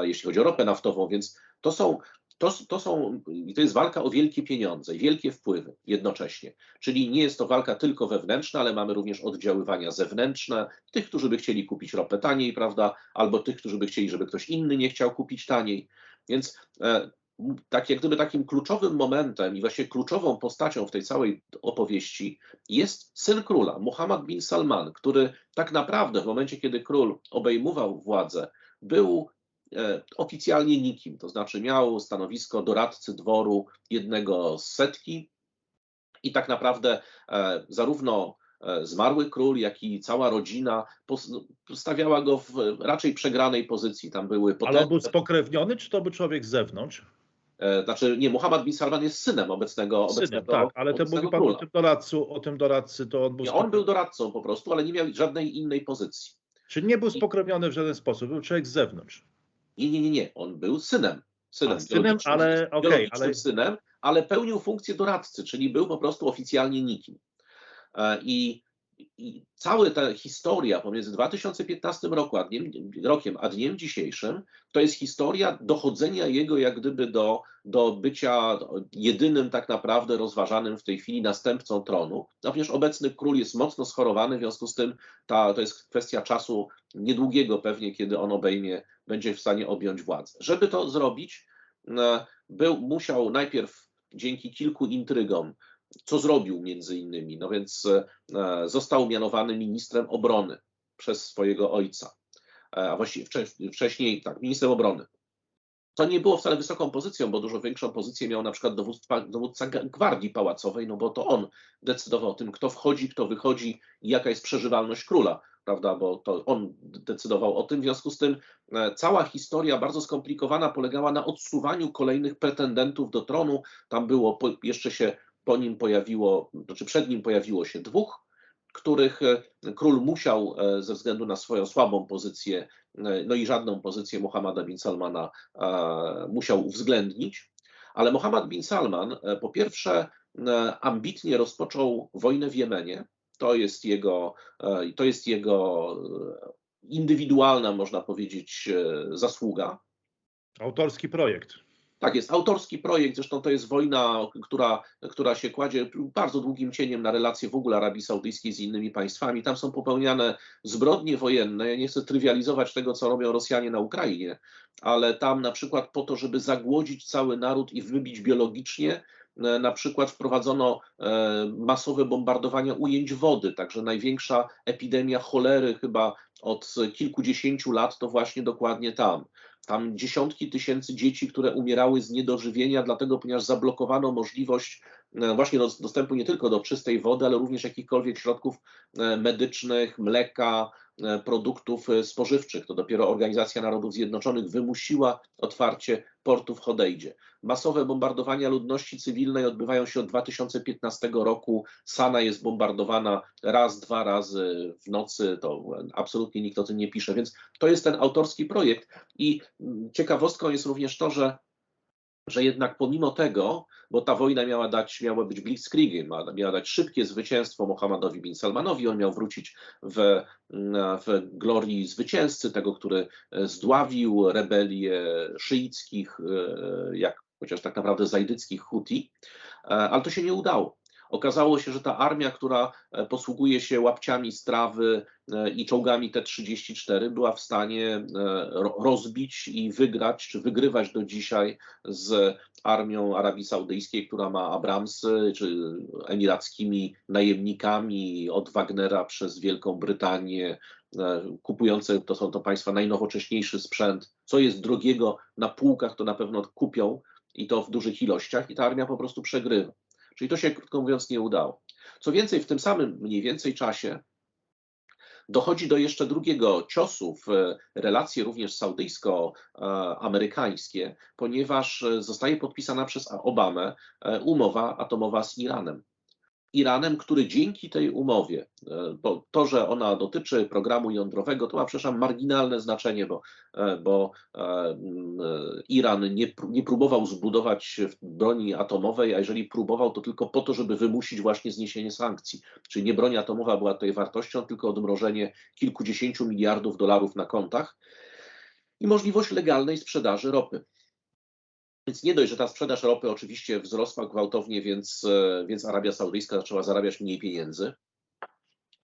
B: jeśli chodzi o ropę naftową, więc to są to, to, są, to jest walka o wielkie pieniądze wielkie wpływy jednocześnie. Czyli nie jest to walka tylko wewnętrzna, ale mamy również oddziaływania zewnętrzne, tych, którzy by chcieli kupić ropę taniej, prawda, albo tych, którzy by chcieli, żeby ktoś inny nie chciał kupić taniej. Więc e, tak jak gdyby takim kluczowym momentem i właśnie kluczową postacią w tej całej opowieści jest syn króla, Muhammad bin Salman, który tak naprawdę w momencie, kiedy król obejmował władzę, był oficjalnie nikim, to znaczy miał stanowisko doradcy dworu jednego z setki i tak naprawdę e, zarówno zmarły król, jak i cała rodzina stawiała go w raczej przegranej pozycji. Tam były
A: potężne... Ale on był spokrewniony, czy to był człowiek z zewnątrz?
B: E, znaczy, nie, Muhammad bin Salman jest synem obecnego, synem, obecnego
A: tak, ale to mówi pan króla. o tym doradcu, o tym doradcy, to on był...
B: Nie, on był doradcą po prostu, ale nie miał żadnej innej pozycji.
A: Czyli nie był spokrewniony w żaden sposób, był człowiek z zewnątrz.
B: Nie, nie, nie, nie, on był synem.
A: Synem, A, synem ale okej, okay, ale...
B: synem, ale pełnił funkcję doradcy, czyli był po prostu oficjalnie nikim. E, I i cała ta historia pomiędzy 2015 roku, a dniem, rokiem a dniem dzisiejszym to jest historia dochodzenia jego jak gdyby do, do bycia jedynym tak naprawdę rozważanym w tej chwili następcą tronu. Również obecny król jest mocno schorowany, w związku z tym ta, to jest kwestia czasu niedługiego pewnie, kiedy on obejmie, będzie w stanie objąć władzę. Żeby to zrobić, e, był, musiał najpierw dzięki kilku intrygom co zrobił między innymi. No więc e, został mianowany ministrem obrony przez swojego ojca, e, a właściwie wcześniej tak, ministrem obrony. To nie było wcale wysoką pozycją, bo dużo większą pozycję miał na przykład dowódca, dowódca gwardii pałacowej, no bo to on decydował o tym, kto wchodzi, kto wychodzi i jaka jest przeżywalność króla, prawda, bo to on decydował o tym. W związku z tym e, cała historia bardzo skomplikowana polegała na odsuwaniu kolejnych pretendentów do tronu. Tam było, jeszcze się po nim pojawiło, znaczy przed nim pojawiło się dwóch, których e, król musiał e, ze względu na swoją słabą pozycję, e, no i żadną pozycję Muhammada bin Salmana musiał uwzględnić. Ale Muhammad bin Salman po pierwsze ambitnie rozpoczął wojnę w Jemenie. To jest jego, to jest jego indywidualna, można powiedzieć, zasługa.
A: Autorski projekt.
B: Tak jest, autorski projekt, zresztą to jest wojna, która, która się kładzie bardzo długim cieniem na relacje w ogóle Arabii Saudyjskiej z innymi państwami. Tam są popełniane zbrodnie wojenne. Ja nie chcę trywializować tego, co robią Rosjanie na Ukrainie, ale tam na przykład po to, żeby zagłodzić cały naród i wybić biologicznie, e, na przykład wprowadzono e, masowe bombardowania ujęć wody, także największa epidemia cholery chyba od kilkudziesięciu lat to właśnie dokładnie tam tam dziesiątki tysięcy dzieci, które umierały z niedożywienia, dlatego ponieważ zablokowano możliwość e, właśnie dostępu nie tylko do czystej wody, ale również jakichkolwiek środków e, medycznych, mleka, E, produktów spożywczych. To dopiero Organizacja Narodów Zjednoczonych wymusiła otwarcie portu w Hodejdzie. Masowe bombardowania ludności cywilnej odbywają się od 2015 roku. Sana jest bombardowana raz, dwa razy w nocy. To absolutnie nikt o tym nie pisze. Więc to jest ten autorski projekt. I ciekawostką jest również to, że że jednak pomimo tego, bo ta wojna miała dać, miała być blitzkriegiem, miała dać szybkie zwycięstwo Mohammedowi bin Salmanowi, on miał wrócić w, w glorii zwycięzcy, tego, który zdławił rebelię szyickich, e, jak chociaż tak naprawdę zajdyckich Huti, e, ale to się nie udało. Okazało się, że ta armia, która e, posługuje się łapciami strawy e, i czołgami T-34, była w stanie e, rozbić i wygrać, czy wygrywać do dzisiaj z armią Arabii Saudyjskiej, która ma Abramsy, czy emirackimi najemnikami od Wagnera przez Wielką Brytanię, kupujące, to są to państwa najnowocześniejszy sprzęt, co jest drogiego na półkach, to na pewno kupią i to w dużych ilościach i ta armia po prostu przegrywa. Czyli to się, krótko mówiąc, nie udało. Co więcej, w tym samym mniej więcej czasie dochodzi do jeszcze drugiego ciosu w relacje również saudyjsko-amerykańskie, ponieważ zostaje podpisana przez Obamę e, umowa atomowa z Iranem. Iranem, który dzięki tej umowie, e, bo to, że ona dotyczy programu jądrowego, to ma, przepraszam, marginalne znaczenie, bo, e, bo e, Iran nie, nie próbował zbudować broni atomowej, a jeżeli próbował, to tylko po to, żeby wymusić właśnie zniesienie sankcji. Czyli nie broń atomowa była tutaj wartością, tylko odmrożenie kilkudziesięciu miliardów dolarów na kontach i możliwość legalnej sprzedaży ropy. Więc nie dość, że ta sprzedaż ropy oczywiście wzrosła gwałtownie, więc, e, więc Arabia Saudyjska zaczęła zarabiać mniej pieniędzy,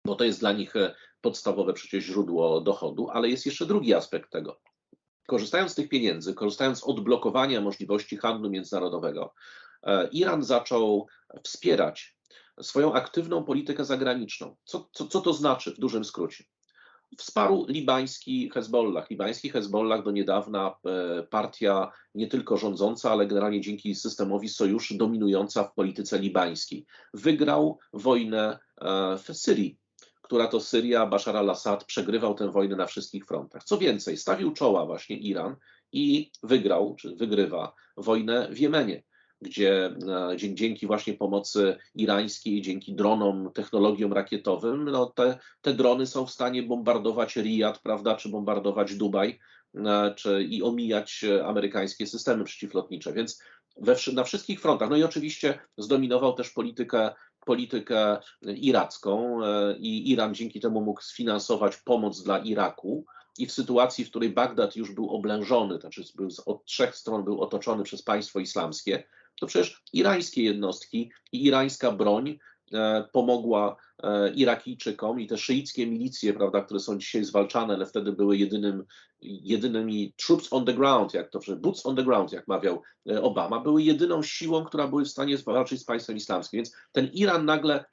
B: bo to jest dla nich e, podstawowe przecież źródło dochodu, ale jest jeszcze drugi aspekt tego. Korzystając z tych pieniędzy, korzystając z odblokowania możliwości handlu międzynarodowego, e, Iran zaczął wspierać swoją aktywną politykę zagraniczną. Co, co, co to znaczy w dużym skrócie? Wsparł libański Hezbollah. Libański Hezbollah do niedawna e, partia nie tylko rządząca, ale generalnie dzięki systemowi sojuszy dominująca w polityce libańskiej. Wygrał wojnę w Syrii, która to Syria, Bashar al-Assad przegrywał tę wojnę na wszystkich frontach. Co więcej, stawił czoła właśnie Iran i wygrał, czy wygrywa wojnę w Jemenie gdzie dzięki właśnie pomocy irańskiej, dzięki dronom, technologiom rakietowym, no te, te drony są w stanie bombardować Riyad, prawda, czy bombardować Dubaj, czy, i omijać amerykańskie systemy przeciwlotnicze. Więc we, na wszystkich frontach. No i oczywiście zdominował też politykę, politykę iracką e, i Iran dzięki temu mógł sfinansować pomoc dla Iraku. I w sytuacji, w której Bagdad już był oblężony, to znaczy był, od trzech stron był otoczony przez państwo islamskie, to przecież irańskie jednostki i irańska broń e, pomogła e, Irakijczykom i te szyickie milicje, prawda, które są dzisiaj zwalczane, ale wtedy były jedynym, jedynymi troops on the ground, jak to boots on the ground, jak mawiał e, Obama, były jedyną siłą, która była w stanie zwalczyć z państwem islamskim. Więc ten Iran nagle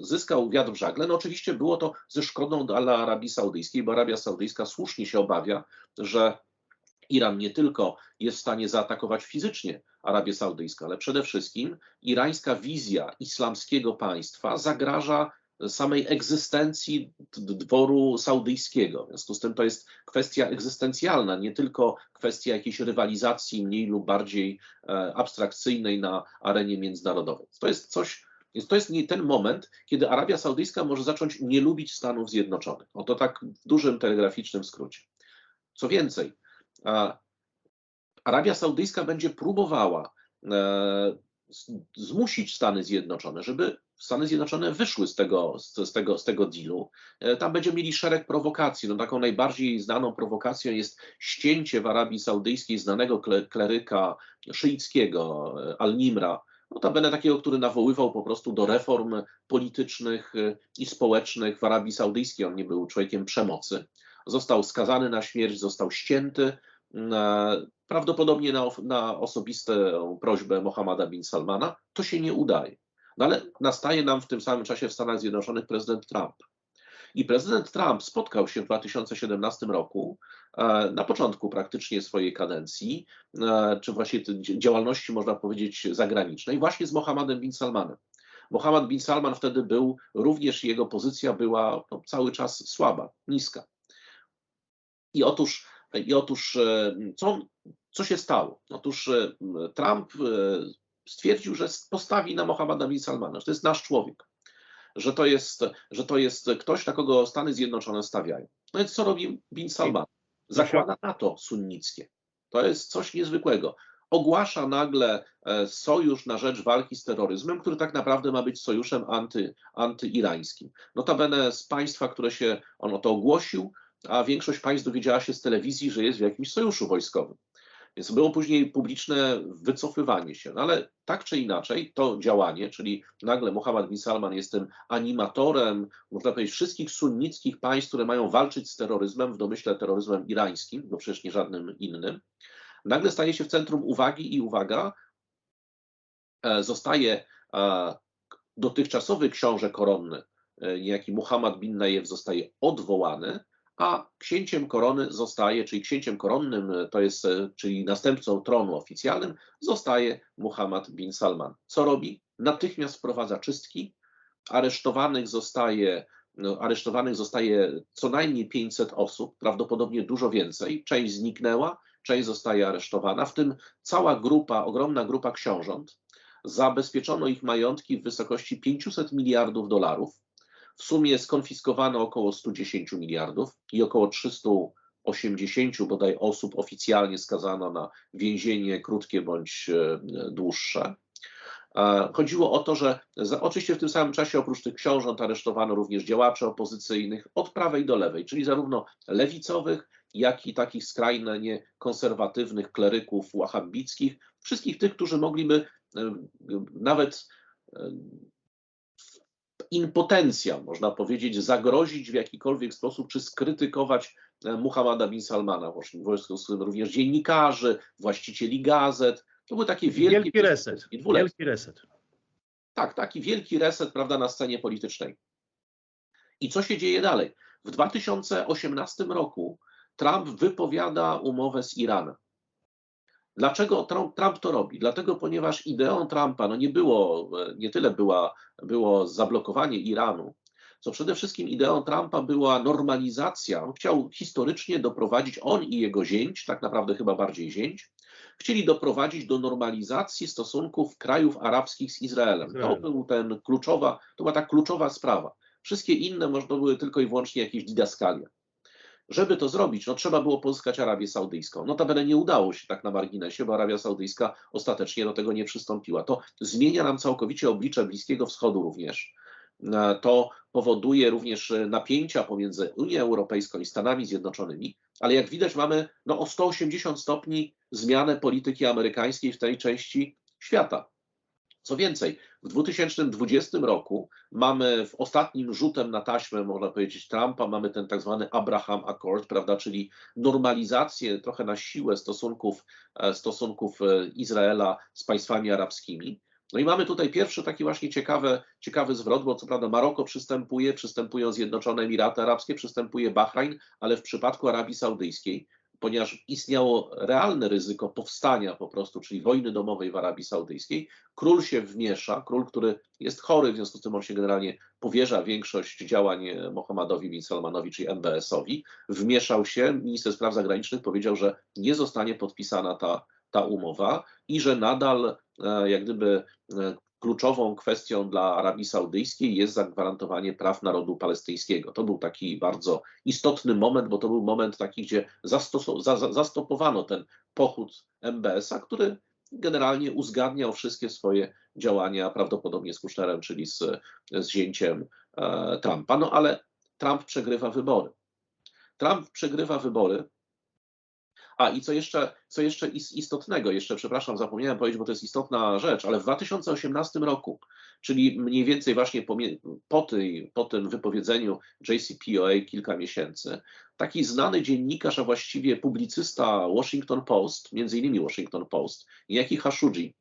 B: zyskał wiatr w żagle. No oczywiście było to ze szkodą dla Arabii Saudyjskiej, bo Arabia Saudyjska słusznie się obawia, że Iran nie tylko jest w stanie zaatakować fizycznie Arabię Saudyjską, ale przede wszystkim irańska wizja islamskiego państwa zagraża samej egzystencji dworu saudyjskiego. W związku z tym to jest kwestia egzystencjalna, nie tylko kwestia jakiejś rywalizacji mniej lub bardziej e, abstrakcyjnej na arenie międzynarodowej. To jest coś, to jest ten moment, kiedy Arabia Saudyjska może zacząć nie lubić Stanów Zjednoczonych. Oto tak w dużym telegraficznym skrócie. Co więcej, Arabia Saudyjska będzie próbowała e, zmusić Stany Zjednoczone, żeby Stany Zjednoczone wyszły z tego, z, tego, z tego dealu. E, tam będziemy mieli szereg prowokacji. No, taką najbardziej znaną prowokacją jest ścięcie w Arabii Saudyjskiej znanego kleryka szyickiego e, Al-Nimra, notabene takiego, który nawoływał po prostu do reform politycznych i społecznych w Arabii Saudyjskiej. On nie był człowiekiem przemocy. Został skazany na śmierć, został ścięty, prawdopodobnie na, na osobistą prośbę Mohammada bin Salmana, to się nie udaje. No ale nastaje nam w tym samym czasie w Stanach Zjednoczonych prezydent Trump. I prezydent Trump spotkał się w 2017 roku, e, na początku praktycznie swojej kadencji, e, czy właśnie działalności, można powiedzieć, zagranicznej, właśnie z Mohammedem bin Salmanem. Mohammed bin Salman wtedy był, również jego pozycja była no, cały czas słaba, niska. I otóż i otóż e, co, co się stało? Otóż e, Trump e, stwierdził, że postawi na Mohammada bin Salmana, że to jest nasz człowiek, że to jest, że to jest ktoś, na kogo Stany Zjednoczone stawiają. No więc co robi bin Salman? Zakłada NATO sunnickie. To jest coś niezwykłego. Ogłasza nagle sojusz na rzecz walki z terroryzmem, który tak naprawdę ma być sojuszem anty, antyirańskim. Notabene z państwa, które się on to ogłosił, a większość państw dowiedziała się z telewizji, że jest w jakimś sojuszu wojskowym. Więc było później publiczne wycofywanie się. No ale tak czy inaczej, to działanie, czyli nagle Mohammed bin Salman jest tym animatorem, można powiedzieć, wszystkich sunnickich państw, które mają walczyć z terroryzmem, w domyśle terroryzmem irańskim, bo przecież nie żadnym innym, nagle staje się w centrum uwagi i uwaga, e, zostaje e, dotychczasowy książę koronny, e, niejaki Muhammad bin Najew zostaje odwołany, a księciem korony zostaje, czyli księciem koronnym, to jest, e, czyli następcą tronu oficjalnym, zostaje Muhammad bin Salman. Co robi? Natychmiast wprowadza czystki, aresztowanych zostaje, no, aresztowanych zostaje co najmniej 500 osób, prawdopodobnie dużo więcej. Część zniknęła, część zostaje aresztowana, w tym cała grupa, ogromna grupa książąt. Zabezpieczono ich majątki w wysokości 500 miliardów dolarów w sumie skonfiskowano około 110 miliardów i około 380 bodaj osób oficjalnie skazano na więzienie krótkie bądź e, dłuższe. Chodziło o to, że oczywiście w tym samym czasie oprócz tych książąt aresztowano również działaczy opozycyjnych od prawej do lewej, czyli zarówno lewicowych, jak i takich skrajnie niekonserwatywnych kleryków wahhabickich, wszystkich tych, którzy mogliby e, nawet e, impotencja, można powiedzieć, zagrozić w jakikolwiek sposób, czy skrytykować e, Muhammada bin Salmana, również dziennikarzy, właścicieli gazet. To były takie wielkie...
A: Wielki reset. Wielki reset.
B: Tak, taki wielki reset, prawda, na scenie politycznej. I co się dzieje dalej? W 2018 roku Trump wypowiada umowę z Iranem. Dlaczego Trump, Trump, to robi? Dlatego, ponieważ ideą Trumpa no nie było, nie tyle była, było zablokowanie Iranu, co przede wszystkim ideą Trumpa była normalizacja. On chciał historycznie doprowadzić, on i jego zięć, tak naprawdę chyba bardziej zięć, chcieli doprowadzić do normalizacji stosunków krajów arabskich z Izraelem. To, był ten kluczowa, to była ta kluczowa sprawa. Wszystkie inne można były tylko i wyłącznie jakieś didaskalia. Żeby to zrobić, no trzeba było pozyskać Arabię Saudyjską. Notabene nie udało się tak na marginesie, bo Arabia Saudyjska ostatecznie do tego nie przystąpiła. To zmienia nam całkowicie oblicze Bliskiego Wschodu również. E, to powoduje również napięcia pomiędzy Unią Europejską i Stanami Zjednoczonymi, ale jak widać mamy no, o 180 stopni zmianę polityki amerykańskiej w tej części świata. Co więcej, w 2020 roku mamy w ostatnim rzutem na taśmę, można powiedzieć, Trumpa, mamy ten tak zwany Abraham Accord, prawda, czyli normalizację trochę na siłę stosunków, e, stosunków e, Izraela z państwami arabskimi. No i mamy tutaj pierwszy taki właśnie ciekawy, ciekawy zwrot, bo co prawda Maroko przystępuje, przystępują Zjednoczone Emiraty Arabskie, przystępuje Bahrajn, ale w przypadku Arabii Saudyjskiej, ponieważ istniało realne ryzyko powstania po prostu, czyli wojny domowej w Arabii Saudyjskiej, król się wmiesza, król, który jest chory, w związku z tym on się generalnie powierza większość działań Mohammedowi bin Salmanowi, czyli MBS-owi, wmieszał się, minister spraw zagranicznych powiedział, że nie zostanie podpisana ta ta umowa i że nadal e, jak gdyby e, kluczową kwestią dla Arabii Saudyjskiej jest zagwarantowanie praw narodu palestyńskiego. To był taki bardzo istotny moment, bo to był moment taki, gdzie zastopowano ten pochód MBS-a, który generalnie uzgadniał wszystkie swoje działania, prawdopodobnie z Kushnerem, czyli z, z zięciem e, Trumpa. No ale Trump przegrywa wybory. Trump przegrywa wybory a i co jeszcze, co jeszcze istotnego, jeszcze przepraszam, zapomniałem powiedzieć, bo to jest istotna rzecz, ale w 2018 roku, czyli mniej więcej właśnie po, po, tej, po tym wypowiedzeniu JCPOA kilka miesięcy, taki znany dziennikarz, a właściwie publicysta Washington Post, między innymi Washington Post, Jaki Khashoggi,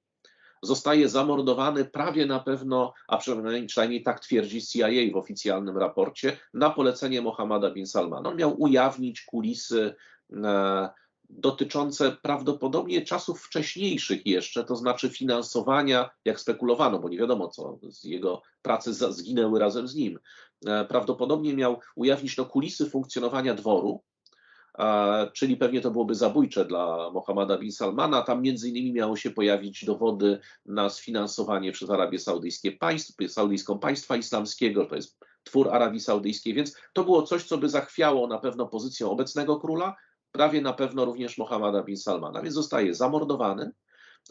B: zostaje zamordowany prawie na pewno, a przynajmniej, przynajmniej tak twierdzi CIA w oficjalnym raporcie, na polecenie Mohammada bin Salmana. On miał ujawnić kulisy e, dotyczące prawdopodobnie czasów wcześniejszych jeszcze, to znaczy finansowania, jak spekulowano, bo nie wiadomo co, z jego pracy zginęły razem z nim. E, prawdopodobnie miał ujawnić no, kulisy funkcjonowania dworu, czyli pewnie to byłoby zabójcze dla Mohammada bin Salmana. Tam między innymi miało się pojawić dowody na sfinansowanie przez Arabię Saudyjskie państw, Saudyjską państwa islamskiego, to jest twór Arabii Saudyjskiej, więc to było coś, co by zachwiało na pewno pozycję obecnego króla, prawie na pewno również Mohammada bin Salmana, więc zostaje zamordowany,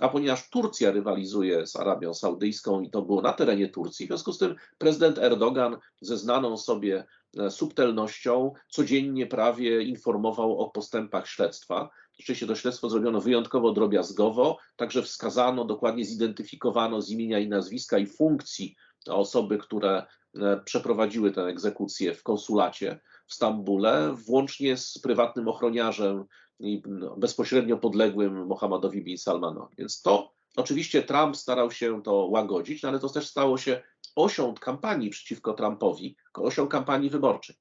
B: a ponieważ Turcja rywalizuje z Arabią Saudyjską i to było na terenie Turcji, w związku z tym prezydent Erdogan ze znaną sobie e, subtelnością codziennie prawie informował o postępach śledztwa. Rzeczywiście to śledztwo zrobiono wyjątkowo drobiazgowo, także wskazano, dokładnie zidentyfikowano z imienia i nazwiska i funkcji osoby, które e, przeprowadziły tę egzekucję w konsulacie w Stambule, włącznie z prywatnym ochroniarzem i no, bezpośrednio podległym Mohammedowi bin Salmanowi. Więc to oczywiście Trump starał się to łagodzić, no ale to też stało się osią kampanii przeciwko Trumpowi, osią kampanii wyborczej.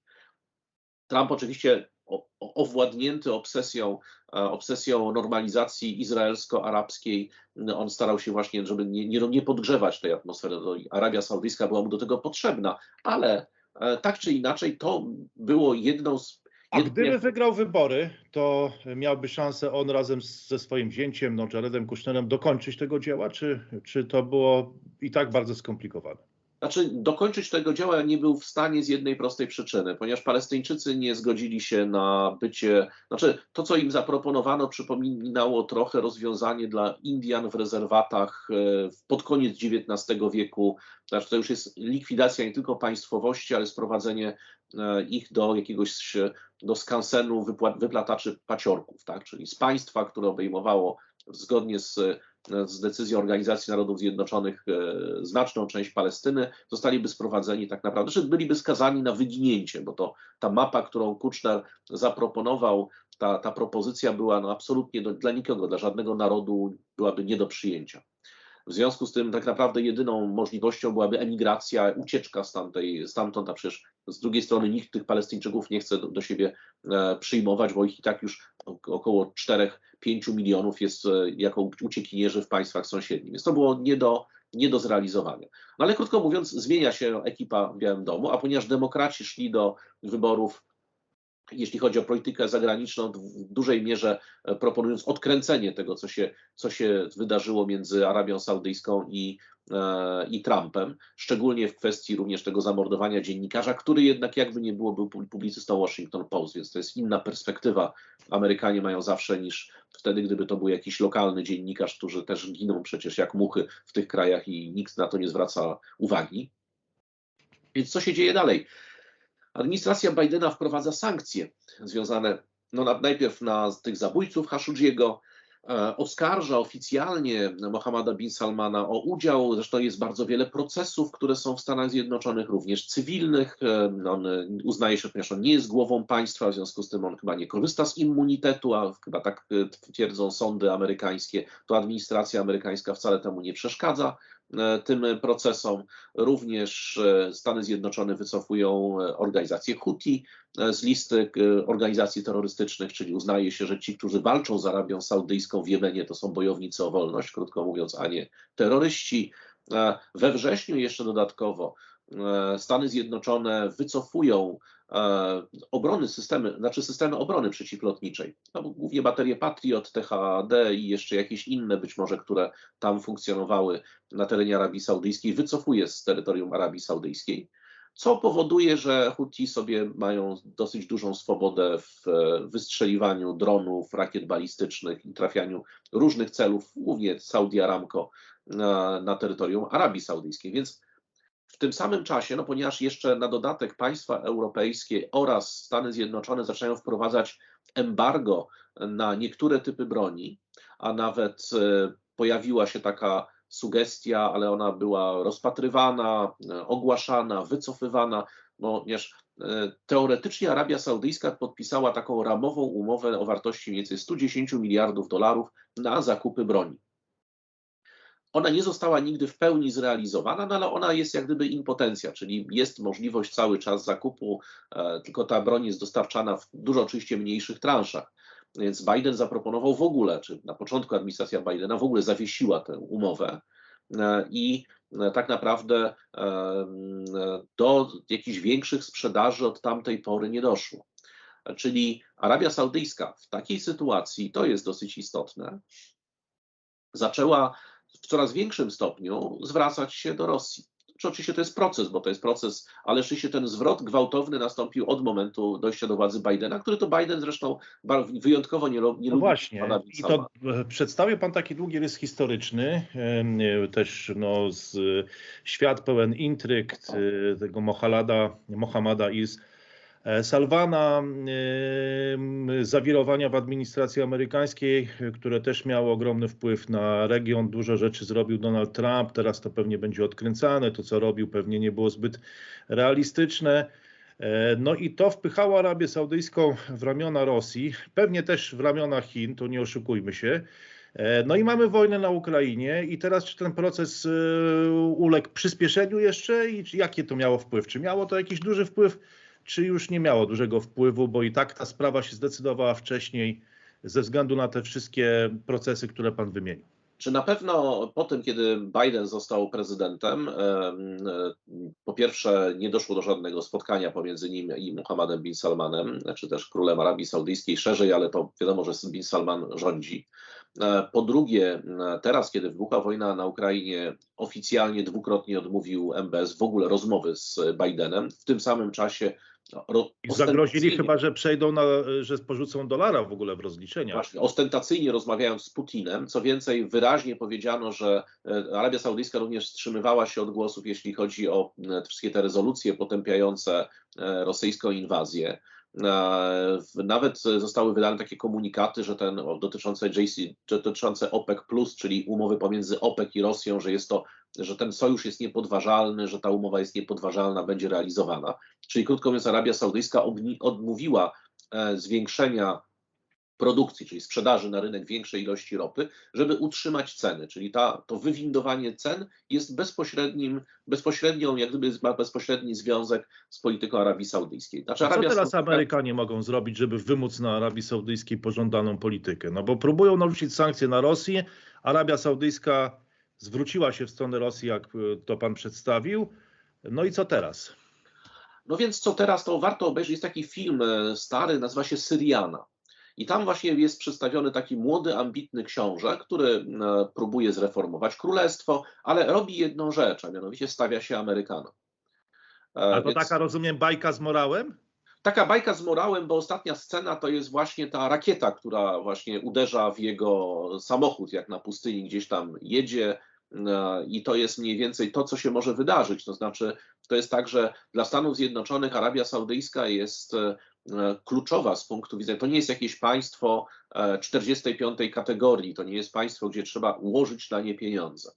B: Trump oczywiście owładnięty obsesją, e, obsesją normalizacji izraelsko-arabskiej, no, on starał się właśnie, żeby nie, nie, nie podgrzewać tej atmosfery. Arabia Saudyjska była mu do tego potrzebna, ale tak czy inaczej, to było jedną z.
A: A gdyby wygrał wybory, to miałby szansę on razem ze swoim zięciem, no, Jaredem Kushnerem, dokończyć tego dzieła, czy, czy to było i tak bardzo skomplikowane?
B: Znaczy, dokończyć tego dzieła nie był w stanie z jednej prostej przyczyny, ponieważ Palestyńczycy nie zgodzili się na bycie. Znaczy, to, co im zaproponowano, przypominało trochę rozwiązanie dla Indian w rezerwatach e, pod koniec XIX wieku. Znaczy, to już jest likwidacja nie tylko państwowości, ale sprowadzenie e, ich do jakiegoś do skansenu wyplataczy paciorków, tak? czyli z państwa, które obejmowało zgodnie z z decyzji Organizacji Narodów Zjednoczonych e, znaczną część Palestyny, zostaliby sprowadzeni tak naprawdę, czy byliby skazani na wyginięcie, bo to ta mapa, którą Kuczner zaproponował, ta, ta propozycja była no absolutnie do, dla nikogo, dla żadnego narodu byłaby nie do przyjęcia. W związku z tym tak naprawdę jedyną możliwością byłaby emigracja, ucieczka stamtej, stamtąd, a przecież z drugiej strony nikt tych Palestyńczyków nie chce do, do siebie e, przyjmować, bo ich i tak już około 4-5 milionów jest e, jako uciekinierzy w państwach sąsiednich. Więc to było nie do, nie do zrealizowania. No ale krótko mówiąc, zmienia się ekipa w Białym Domu, a ponieważ demokraci szli do wyborów jeśli chodzi o politykę zagraniczną, w dużej mierze e, proponując odkręcenie tego, co się, co się wydarzyło między Arabią Saudyjską i, e, i Trumpem, szczególnie w kwestii również tego zamordowania dziennikarza, który jednak jakby nie było, był publicystą Washington Post, więc to jest inna perspektywa. Amerykanie mają zawsze niż wtedy, gdyby to był jakiś lokalny dziennikarz, którzy też giną przecież jak muchy w tych krajach i nikt na to nie zwraca uwagi. Więc co się dzieje dalej? Administracja Bidena wprowadza sankcje związane no, na, najpierw na tych zabójców Khashoggiego, e, oskarża oficjalnie Mohammada bin Salmana o udział. Zresztą jest bardzo wiele procesów, które są w Stanach Zjednoczonych, również cywilnych. E, on uznaje się, ponieważ on nie jest głową państwa, w związku z tym on chyba nie korzysta z immunitetu, a chyba tak e, twierdzą sądy amerykańskie. To administracja amerykańska wcale temu nie przeszkadza. E, tym procesom. Również e, Stany Zjednoczone wycofują e, organizację Houthi z listy organizacji terrorystycznych, czyli uznaje się, że ci, którzy walczą z Arabią Saudyjską w Jemenie, to są bojownicy o wolność, krótko mówiąc, a nie terroryści. We wrześniu jeszcze dodatkowo Stany Zjednoczone wycofują E, obrony systemy, znaczy systemy obrony przeciwlotniczej. No, głównie baterie Patriot, THAD i jeszcze jakieś inne być może, które tam funkcjonowały na terenie Arabii Saudyjskiej, wycofuje z terytorium Arabii Saudyjskiej, co powoduje, że Houthi sobie mają dosyć dużą swobodę w e, wystrzeliwaniu dronów, rakiet balistycznych i trafianiu różnych celów, głównie Saudi Aramco, na, na terytorium Arabii Saudyjskiej. Więc w tym samym czasie, no ponieważ jeszcze na dodatek państwa europejskie oraz Stany Zjednoczone zaczynają wprowadzać embargo na niektóre typy broni, a nawet e, pojawiła się taka sugestia, ale ona była rozpatrywana, e, ogłaszana, wycofywana, ponieważ e, teoretycznie Arabia Saudyjska podpisała taką ramową umowę o wartości mniej więcej 110 miliardów dolarów na zakupy broni. Ona nie została nigdy w pełni zrealizowana, no ale ona jest jak gdyby impotencja, czyli jest możliwość cały czas zakupu, e, tylko ta broń jest dostarczana w dużo oczywiście mniejszych transzach. Więc Biden zaproponował w ogóle, czy na początku administracja Bidena w ogóle zawiesiła tę umowę e, i e, tak naprawdę do jakichś większych sprzedaży od tamtej pory nie doszło. Czyli Arabia Saudyjska w takiej sytuacji, to jest dosyć istotne, zaczęła w coraz większym stopniu zwracać się do Rosji. Czy oczywiście to jest proces, bo to jest proces, ale rzeczywiście ten zwrot gwałtowny nastąpił od momentu dojścia do władzy Bidena, który to Biden zresztą wyjątkowo nie, nie no.
A: Właśnie, i to e, przedstawił Pan taki długi rys historyczny, e, też no, z, świat pełen intryg e, tego Mohalada, Mohammada Is E, Salwana, e, zawirowania w administracji amerykańskiej, które też miały ogromny wpływ na region. Dużo rzeczy zrobił Donald Trump, teraz to pewnie będzie odkręcane. To, co robił, pewnie nie było zbyt realistyczne. E, no i to wpychało Arabię Saudyjską w ramiona Rosji, pewnie też w ramiona Chin, to nie oszukujmy się. No i mamy wojnę na Ukrainie i teraz czy ten proces uległ przyspieszeniu jeszcze i jakie to miało wpływ? Czy miało to jakiś duży wpływ czy już nie miało dużego wpływu, bo i tak ta sprawa się zdecydowała wcześniej ze względu na te wszystkie procesy, które pan wymienił?
B: Czy na pewno po tym, kiedy Biden został prezydentem, po pierwsze nie doszło do żadnego spotkania pomiędzy nim i Muhammadem bin Salmanem, czy też królem Arabii Saudyjskiej szerzej, ale to wiadomo, że bin Salman rządzi. E, po drugie, teraz, kiedy wybuchła wojna na Ukrainie, oficjalnie dwukrotnie odmówił MBS w ogóle rozmowy z Bidenem. W tym samym czasie
A: no, zagrozili chyba, że przejdą na, że porzucą dolara w ogóle w rozliczeniach.
B: Właśnie, ostentacyjnie rozmawiając z Putinem, co więcej wyraźnie powiedziano, że e, Arabia Saudyjska również wstrzymywała się od głosów, jeśli chodzi o e, wszystkie te rezolucje potępiające e, rosyjską inwazję. Nawet zostały wydane takie komunikaty, że ten dotyczące JC, dotyczące OPEC, czyli umowy pomiędzy OPEC i Rosją, że jest to, że ten sojusz jest niepodważalny, że ta umowa jest niepodważalna, będzie realizowana. Czyli krótko mówiąc, Arabia Saudyjska odmówiła e, zwiększenia produkcji, czyli sprzedaży na rynek większej ilości ropy, żeby utrzymać ceny, czyli ta, to wywindowanie cen jest bezpośrednim, bezpośrednią, jak gdyby ma bezpośredni związek z polityką Arabii Saudyjskiej.
A: Znaczy, Arabia co teraz Saudyjska... Amerykanie mogą zrobić, żeby wymóc na Arabii Saudyjskiej pożądaną politykę? No bo próbują narzucić sankcje na Rosję, Arabia Saudyjska zwróciła się w stronę Rosji, jak to pan przedstawił. No i co teraz?
B: No więc co teraz, to warto obejrzeć. Jest taki film e, stary, nazywa się Syriana. I tam właśnie jest przedstawiony taki młody, ambitny książę, który e, próbuje zreformować królestwo, ale robi jedną rzecz, a mianowicie stawia się Amerykanom.
A: E, a to Więc... taka, rozumiem, bajka z morałem?
B: Taka bajka z morałem, bo ostatnia scena to jest właśnie ta rakieta, która właśnie uderza w jego samochód, jak na pustyni gdzieś tam jedzie, e, i to jest mniej więcej to, co się może wydarzyć. To znaczy, to jest tak, że dla Stanów Zjednoczonych Arabia Saudyjska jest E, kluczowa z punktu widzenia, to nie jest jakieś państwo 45 e, kategorii, to nie jest państwo, gdzie trzeba ułożyć na nie pieniądze.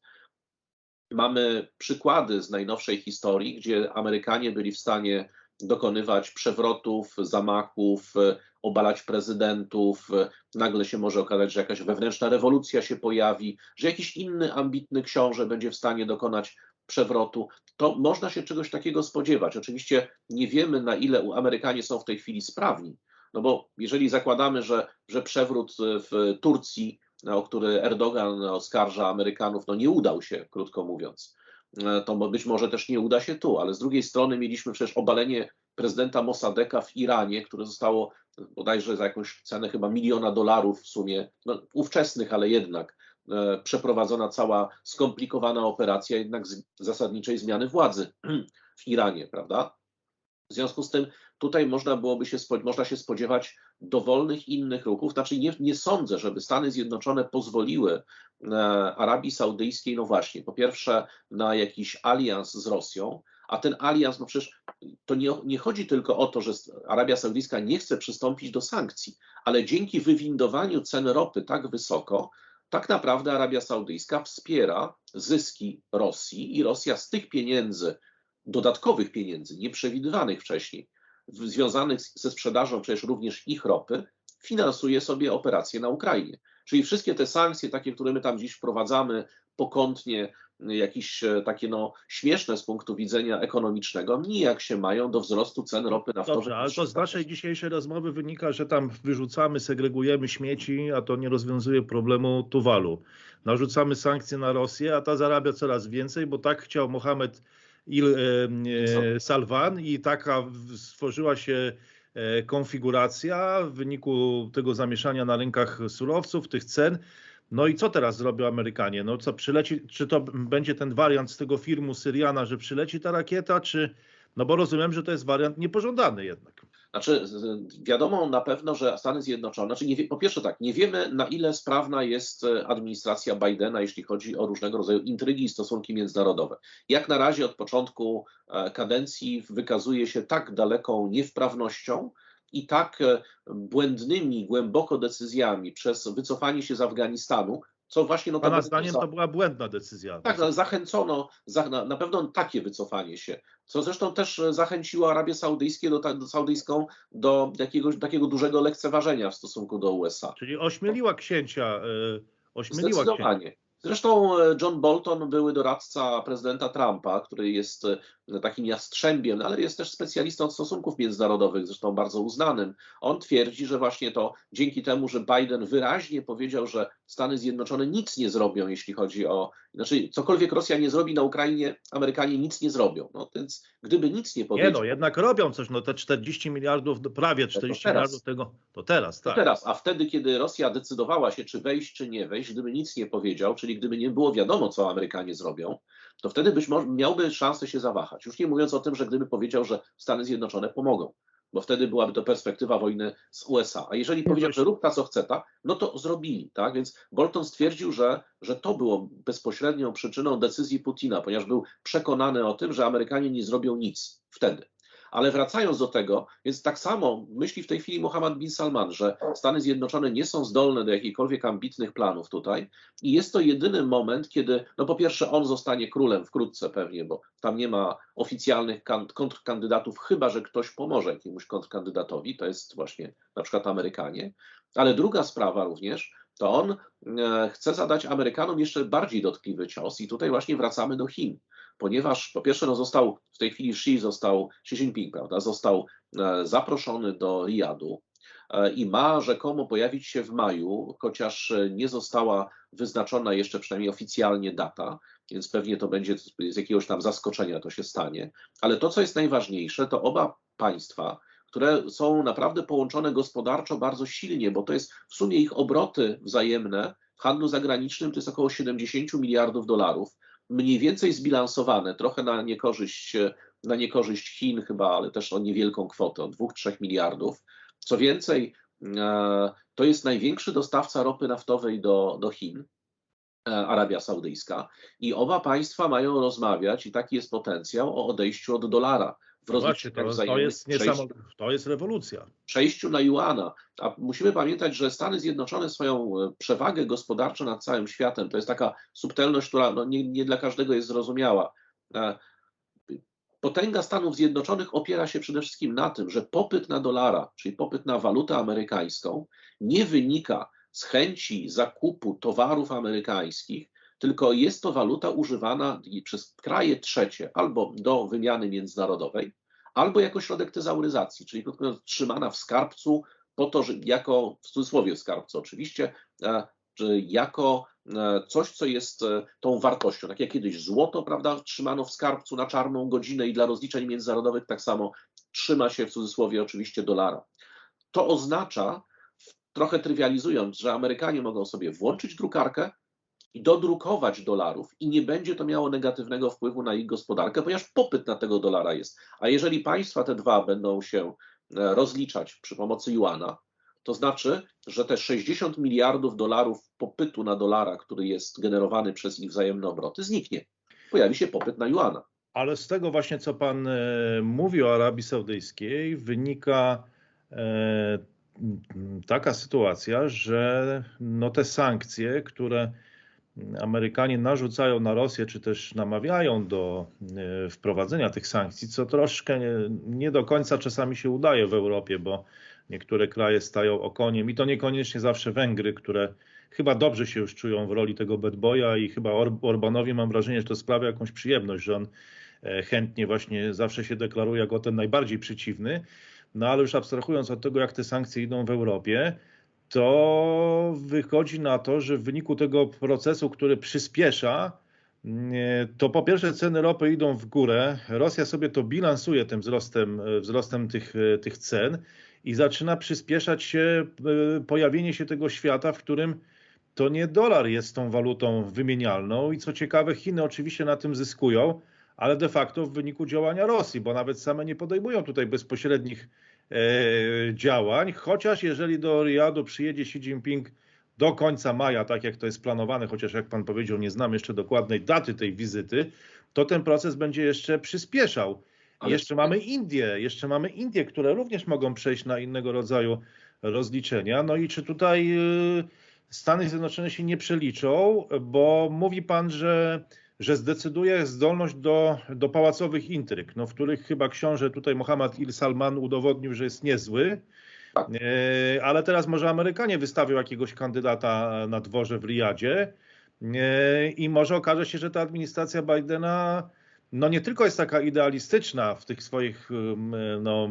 B: Mamy przykłady z najnowszej historii, gdzie Amerykanie byli w stanie dokonywać przewrotów, zamachów, e, obalać prezydentów, nagle się może okazać, że jakaś wewnętrzna rewolucja się pojawi, że jakiś inny ambitny książę będzie w stanie dokonać przewrotu, to można się czegoś takiego spodziewać. Oczywiście nie wiemy, na ile Amerykanie są w tej chwili sprawni, no bo jeżeli zakładamy, że, że przewrót w Turcji, o który Erdogan oskarża Amerykanów, no nie udał się, krótko mówiąc, to być może też nie uda się tu, ale z drugiej strony mieliśmy przecież obalenie prezydenta Mossadeka w Iranie, które zostało bodajże za jakąś cenę chyba miliona dolarów w sumie, no, ówczesnych, ale jednak E, przeprowadzona cała skomplikowana operacja jednak z zasadniczej zmiany władzy w Iranie, prawda? W związku z tym tutaj można byłoby się, można się spodziewać dowolnych innych ruchów. Znaczy nie, nie sądzę, żeby Stany Zjednoczone pozwoliły e, Arabii Saudyjskiej, no właśnie, po pierwsze na jakiś alians z Rosją, a ten alians, no przecież to nie, nie chodzi tylko o to, że Arabia Saudyjska nie chce przystąpić do sankcji, ale dzięki wywindowaniu cen ropy tak wysoko, tak naprawdę Arabia Saudyjska wspiera zyski Rosji i Rosja z tych pieniędzy, dodatkowych pieniędzy, nieprzewidywanych wcześniej, związanych ze sprzedażą przecież również ich ropy, finansuje sobie operacje na Ukrainie. Czyli wszystkie te sankcje, takie, które my tam dziś wprowadzamy pokątnie, jakieś e, takie no, śmieszne z punktu widzenia ekonomicznego, nijak się mają do wzrostu cen ropy naftowej.
A: Ale to z naszej dzisiejszej rozmowy wynika, że tam wyrzucamy, segregujemy śmieci, a to nie rozwiązuje problemu Tuwalu. Narzucamy sankcje na Rosję, a ta zarabia coraz więcej, bo tak chciał Mohamed Il e, e, Salwan i taka stworzyła się e, konfiguracja w wyniku tego zamieszania na rynkach surowców, tych cen, no i co teraz zrobią Amerykanie? No co przyleci, czy to będzie ten wariant z tego filmu Syriana, że przyleci ta rakieta, czy, no bo rozumiem, że to jest wariant niepożądany jednak.
B: Znaczy, wiadomo na pewno, że Stany Zjednoczone, znaczy nie, po pierwsze tak, nie wiemy na ile sprawna jest e, administracja Bidena, jeśli chodzi o różnego rodzaju intrygi i stosunki międzynarodowe. Jak na razie od początku e, kadencji wykazuje się tak daleką niewprawnością, i tak e, błędnymi głęboko decyzjami przez wycofanie się z Afganistanu, co właśnie... No,
A: Pana zdaniem to była błędna decyzja.
B: Tak, no, zachęcono, na, na pewno takie wycofanie się, co zresztą też zachęciło Arabię Saudyjską do, do, Saudyjską do jakiegoś takiego dużego lekceważenia w stosunku do USA.
A: Czyli ośmieliła księcia. Yy, ośmieliła
B: Zdecydowanie. Księcia. Zresztą e, John Bolton, były doradca prezydenta Trumpa, który jest e, takim jastrzębiem, ale jest też specjalistą od stosunków międzynarodowych, zresztą bardzo uznanym. On twierdzi, że właśnie to dzięki temu, że Biden wyraźnie powiedział, że Stany Zjednoczone nic nie zrobią, jeśli chodzi o. Znaczy, cokolwiek Rosja nie zrobi na Ukrainie, Amerykanie nic nie zrobią. No więc gdyby nic nie powiedział.
A: Nie, no jednak robią coś, no te 40 miliardów, prawie 40 miliardów tego, to teraz, tak.
B: To teraz, a wtedy, kiedy Rosja decydowała się, czy wejść, czy nie wejść, gdyby nic nie powiedział, czyli gdyby nie było wiadomo, co Amerykanie zrobią, to wtedy być może miałby szansę się zawahać. Już nie mówiąc o tym, że gdyby powiedział, że Stany Zjednoczone pomogą bo wtedy byłaby to perspektywa wojny z USA. A jeżeli powiedział, że rób ta co chce, ta, no to zrobili. Tak? Więc Bolton stwierdził, że, że to było bezpośrednią przyczyną decyzji Putina, ponieważ był przekonany o tym, że Amerykanie nie zrobią nic wtedy. Ale wracając do tego, więc tak samo myśli w tej chwili Mohammed bin Salman, że Stany Zjednoczone nie są zdolne do jakichkolwiek ambitnych planów tutaj i jest to jedyny moment, kiedy, no po pierwsze on zostanie królem wkrótce pewnie, bo tam nie ma oficjalnych kontrkandydatów, chyba że ktoś pomoże jakiemuś kontrkandydatowi, to jest właśnie na przykład Amerykanie. Ale druga sprawa również, to on e, chce zadać Amerykanom jeszcze bardziej dotkliwy cios i tutaj właśnie wracamy do Chin ponieważ po pierwsze no został w tej chwili Xi został Xi Jinping, prawda, został e, zaproszony do Riyadu e, i ma rzekomo pojawić się w maju, chociaż nie została wyznaczona jeszcze przynajmniej oficjalnie data, więc pewnie to będzie z jakiegoś tam zaskoczenia to się stanie. Ale to, co jest najważniejsze, to oba państwa, które są naprawdę połączone gospodarczo bardzo silnie, bo to jest w sumie ich obroty wzajemne w handlu zagranicznym to jest około 70 miliardów dolarów mniej więcej zbilansowane, trochę na niekorzyść, na niekorzyść Chin chyba, ale też o niewielką kwotę, o 2-3 miliardów. Co więcej, e, to jest największy dostawca ropy naftowej do, do Chin, e, Arabia Saudyjska. I oba państwa mają rozmawiać, i taki jest potencjał, o odejściu od dolara
A: w Właśnie, to, to, jest to jest rewolucja.
B: Przejściu na juana. A musimy pamiętać, że Stany Zjednoczone swoją e, przewagę gospodarczą nad całym światem, to jest taka subtelność, która no, nie, nie dla każdego jest zrozumiała. E, potęga Stanów Zjednoczonych opiera się przede wszystkim na tym, że popyt na dolara, czyli popyt na walutę amerykańską, nie wynika z chęci zakupu towarów amerykańskich, tylko jest to waluta używana przez kraje trzecie albo do wymiany międzynarodowej, albo jako środek tezauryzacji, czyli krótko mówiąc, trzymana w skarbcu po to, że jako, w cudzysłowie w skarbcu oczywiście, e, jako e, coś, co jest e, tą wartością. Tak jak kiedyś złoto, prawda, trzymano w skarbcu na czarną godzinę i dla rozliczeń międzynarodowych tak samo trzyma się w cudzysłowie oczywiście dolara. To oznacza, trochę trywializując, że Amerykanie mogą sobie włączyć drukarkę, i dodrukować dolarów i nie będzie to miało negatywnego wpływu na ich gospodarkę, ponieważ popyt na tego dolara jest. A jeżeli państwa te dwa będą się e, rozliczać przy pomocy juana, to znaczy, że te 60 miliardów dolarów popytu na dolara, który jest generowany przez ich wzajemne obroty, zniknie. Pojawi się popyt na juana.
A: Ale z tego właśnie, co pan e, mówi o Arabii Saudyjskiej, wynika e, taka sytuacja, że no te sankcje, które Amerykanie narzucają na Rosję, czy też namawiają do e, wprowadzenia tych sankcji, co troszkę nie, do końca czasami się udaje w Europie, bo niektóre kraje stają okoniem i to niekoniecznie zawsze Węgry, które chyba dobrze się już czują w roli tego bad boya i chyba Orbanowi mam wrażenie, że to sprawia jakąś przyjemność, że on e, chętnie właśnie zawsze się deklaruje jako ten najbardziej przeciwny. No ale już abstrahując od tego, jak te sankcje idą w Europie, to wychodzi na to, że w wyniku tego procesu, który przyspiesza, to po pierwsze ceny ropy idą w górę, Rosja sobie to bilansuje tym wzrostem, wzrostem tych, tych cen i zaczyna przyspieszać się e, pojawienie się tego świata, w którym to nie dolar jest tą walutą wymienialną. I co ciekawe Chiny oczywiście na tym zyskują, ale de facto w wyniku działania Rosji, bo nawet same nie podejmują tutaj bezpośrednich E, działań, chociaż jeżeli do Riyadu przyjedzie Xi Jinping do końca maja, tak jak to jest planowane, chociaż jak pan powiedział, nie znam jeszcze dokładnej daty tej wizyty, to ten proces będzie jeszcze przyspieszał. Ale... Jeszcze mamy Indie, jeszcze mamy Indie, które również mogą przejść na innego rodzaju rozliczenia. No i czy tutaj y, Stany Zjednoczone się nie przeliczą, bo mówi pan, że że zdecyduje zdolność do, do pałacowych intryg, no, w których chyba książę tutaj Mohammed Il Salman udowodnił, że jest niezły. Tak. E, ale teraz może Amerykanie wystawią jakiegoś kandydata na dworze w Riyadzie e, i może okaże się, że ta administracja Bidena no nie tylko jest taka idealistyczna w tych swoich no,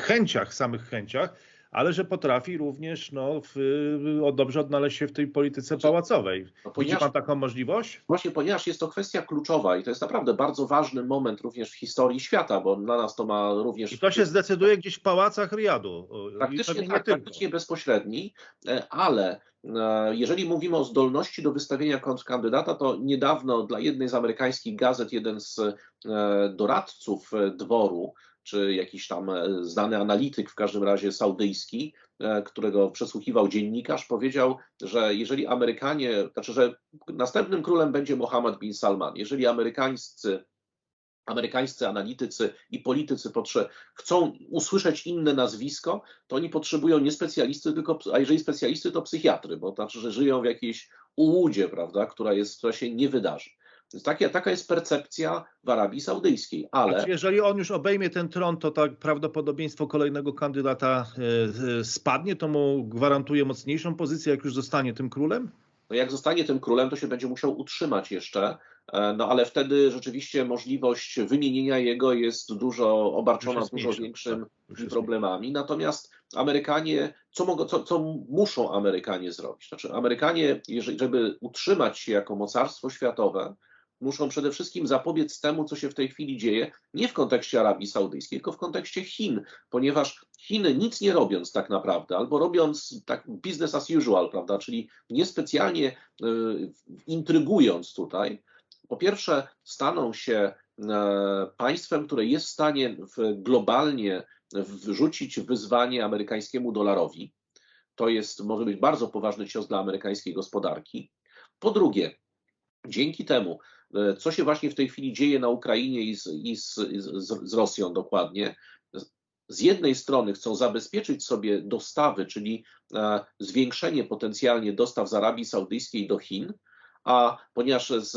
A: chęciach, samych chęciach, ale że potrafi również no, w, dobrze odnaleźć się w tej polityce znaczy, pałacowej. No, Widzi pan taką możliwość?
B: Właśnie, ponieważ jest to kwestia kluczowa i to jest naprawdę bardzo ważny moment również w historii świata, bo dla nas to ma również...
A: I to się zdecyduje gdzieś w pałacach Riadu.
B: Praktycznie tak, praktycznie bezpośredni, e, ale e, jeżeli mówimy o zdolności do wystawienia kontrkandydata, to niedawno dla jednej z amerykańskich gazet jeden z e, doradców dworu czy jakiś tam e, znany analityk, w każdym razie saudyjski, e, którego przesłuchiwał dziennikarz, powiedział, że jeżeli Amerykanie, znaczy, że następnym królem będzie Mohammed bin Salman, jeżeli amerykańscy amerykańscy analitycy i politycy potrze- chcą usłyszeć inne nazwisko, to oni potrzebują nie specjalisty, tylko, a jeżeli specjalisty, to psychiatry, bo to znaczy, że żyją w jakiejś ułudzie, prawda, która, jest, która się nie wydarzy. Więc taka, taka jest percepcja w Arabii Saudyjskiej, ale...
A: Znaczy, jeżeli on już obejmie ten tron, to tak prawdopodobieństwo kolejnego kandydata e, e, spadnie, to mu gwarantuje mocniejszą pozycję, jak już zostanie tym królem?
B: No jak zostanie tym królem, to się będzie musiał utrzymać jeszcze, e, no ale wtedy rzeczywiście możliwość wymienienia jego jest dużo obarczona dużo większymi tak, problemami. Natomiast Amerykanie, co, mogą, co, co muszą Amerykanie zrobić? Znaczy, Amerykanie, jeżeli, żeby utrzymać się jako mocarstwo światowe, muszą przede wszystkim zapobiec temu, co się w tej chwili dzieje, nie w kontekście Arabii Saudyjskiej, tylko w kontekście Chin, ponieważ Chiny nic nie robiąc tak naprawdę, albo robiąc tak business as usual, prawda, czyli niespecjalnie y, intrygując tutaj, po pierwsze staną się y, państwem, które jest w stanie w, globalnie wrzucić wyzwanie amerykańskiemu dolarowi. To jest, może być bardzo poważny cios dla amerykańskiej gospodarki. Po drugie, dzięki temu E, co się właśnie w tej chwili dzieje na Ukrainie i z, i z, z, z Rosją dokładnie. Z jednej strony chcą zabezpieczyć sobie dostawy, czyli e, zwiększenie potencjalnie dostaw z Arabii Saudyjskiej do Chin, a ponieważ, z,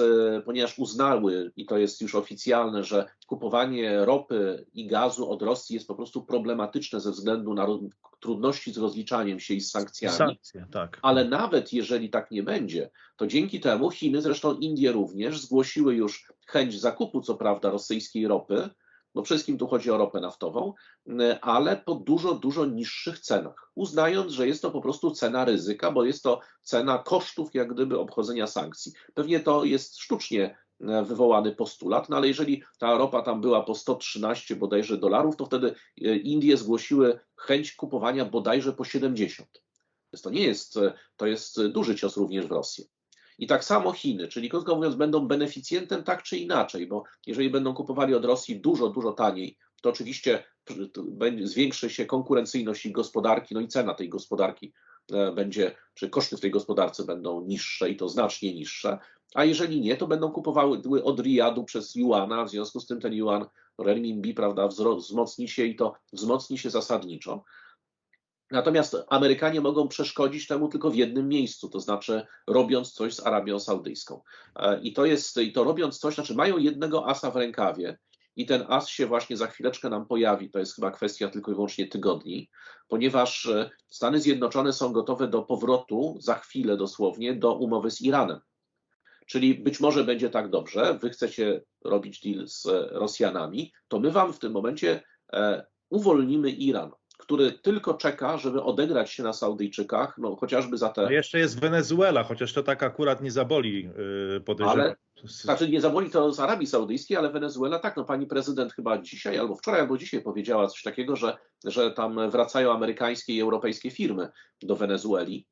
B: ponieważ uznały, i to jest już oficjalne, że kupowanie ropy i gazu od Rosji jest po prostu problematyczne ze względu na trudności z rozliczaniem się i z sankcjami. Sankcje, tak. Ale nawet jeżeli tak nie będzie, to dzięki temu Chiny, zresztą Indie również, zgłosiły już chęć zakupu, co prawda, rosyjskiej ropy, bo wszystkim tu chodzi o ropę naftową, ale po dużo, dużo niższych cenach, uznając, że jest to po prostu cena ryzyka, bo jest to cena kosztów jak gdyby obchodzenia sankcji. Pewnie to jest sztucznie e, wywołany postulat, no ale jeżeli ta ropa tam była po 113 bodajże dolarów, to wtedy e, Indie zgłosiły chęć kupowania bodajże po 70. Więc to nie jest, e, to jest duży cios również w Rosję. I tak samo Chiny, czyli krótko mówiąc, będą beneficjentem tak czy inaczej, bo jeżeli będą kupowali od Rosji dużo, dużo taniej, to oczywiście zwiększy się konkurencyjność ich gospodarki, no i cena tej gospodarki e, będzie, czy koszty w tej gospodarce będą niższe i to znacznie niższe, a jeżeli nie, to będą kupowały od Riyadu przez Juana, w związku z tym ten Yuan, renminbi, prawda, wzmocni się i to wzmocni się zasadniczo. Natomiast Amerykanie mogą przeszkodzić temu tylko w jednym miejscu, to znaczy robiąc coś z Arabią Saudyjską. E, I to jest, i to robiąc coś, znaczy mają jednego asa w rękawie, i ten as się właśnie za chwileczkę nam pojawi. To jest chyba kwestia tylko i wyłącznie tygodni, ponieważ e, Stany Zjednoczone są gotowe do powrotu za chwilę dosłownie do umowy z Iranem. Czyli być może będzie tak dobrze, wy chcecie robić deal z Rosjanami, to my wam w tym momencie e, uwolnimy Iran który tylko czeka, żeby odegrać się na Saudyjczykach, no chociażby za te... No
A: jeszcze jest Wenezuela, chociaż to tak akurat nie zaboli, yy, podejrzewam. Ale,
B: znaczy nie zaboli to z Arabii Saudyjskiej, ale Wenezuela tak, no pani prezydent chyba dzisiaj, albo wczoraj, albo dzisiaj powiedziała coś takiego, że, że tam wracają amerykańskie i europejskie firmy do Wenezueli.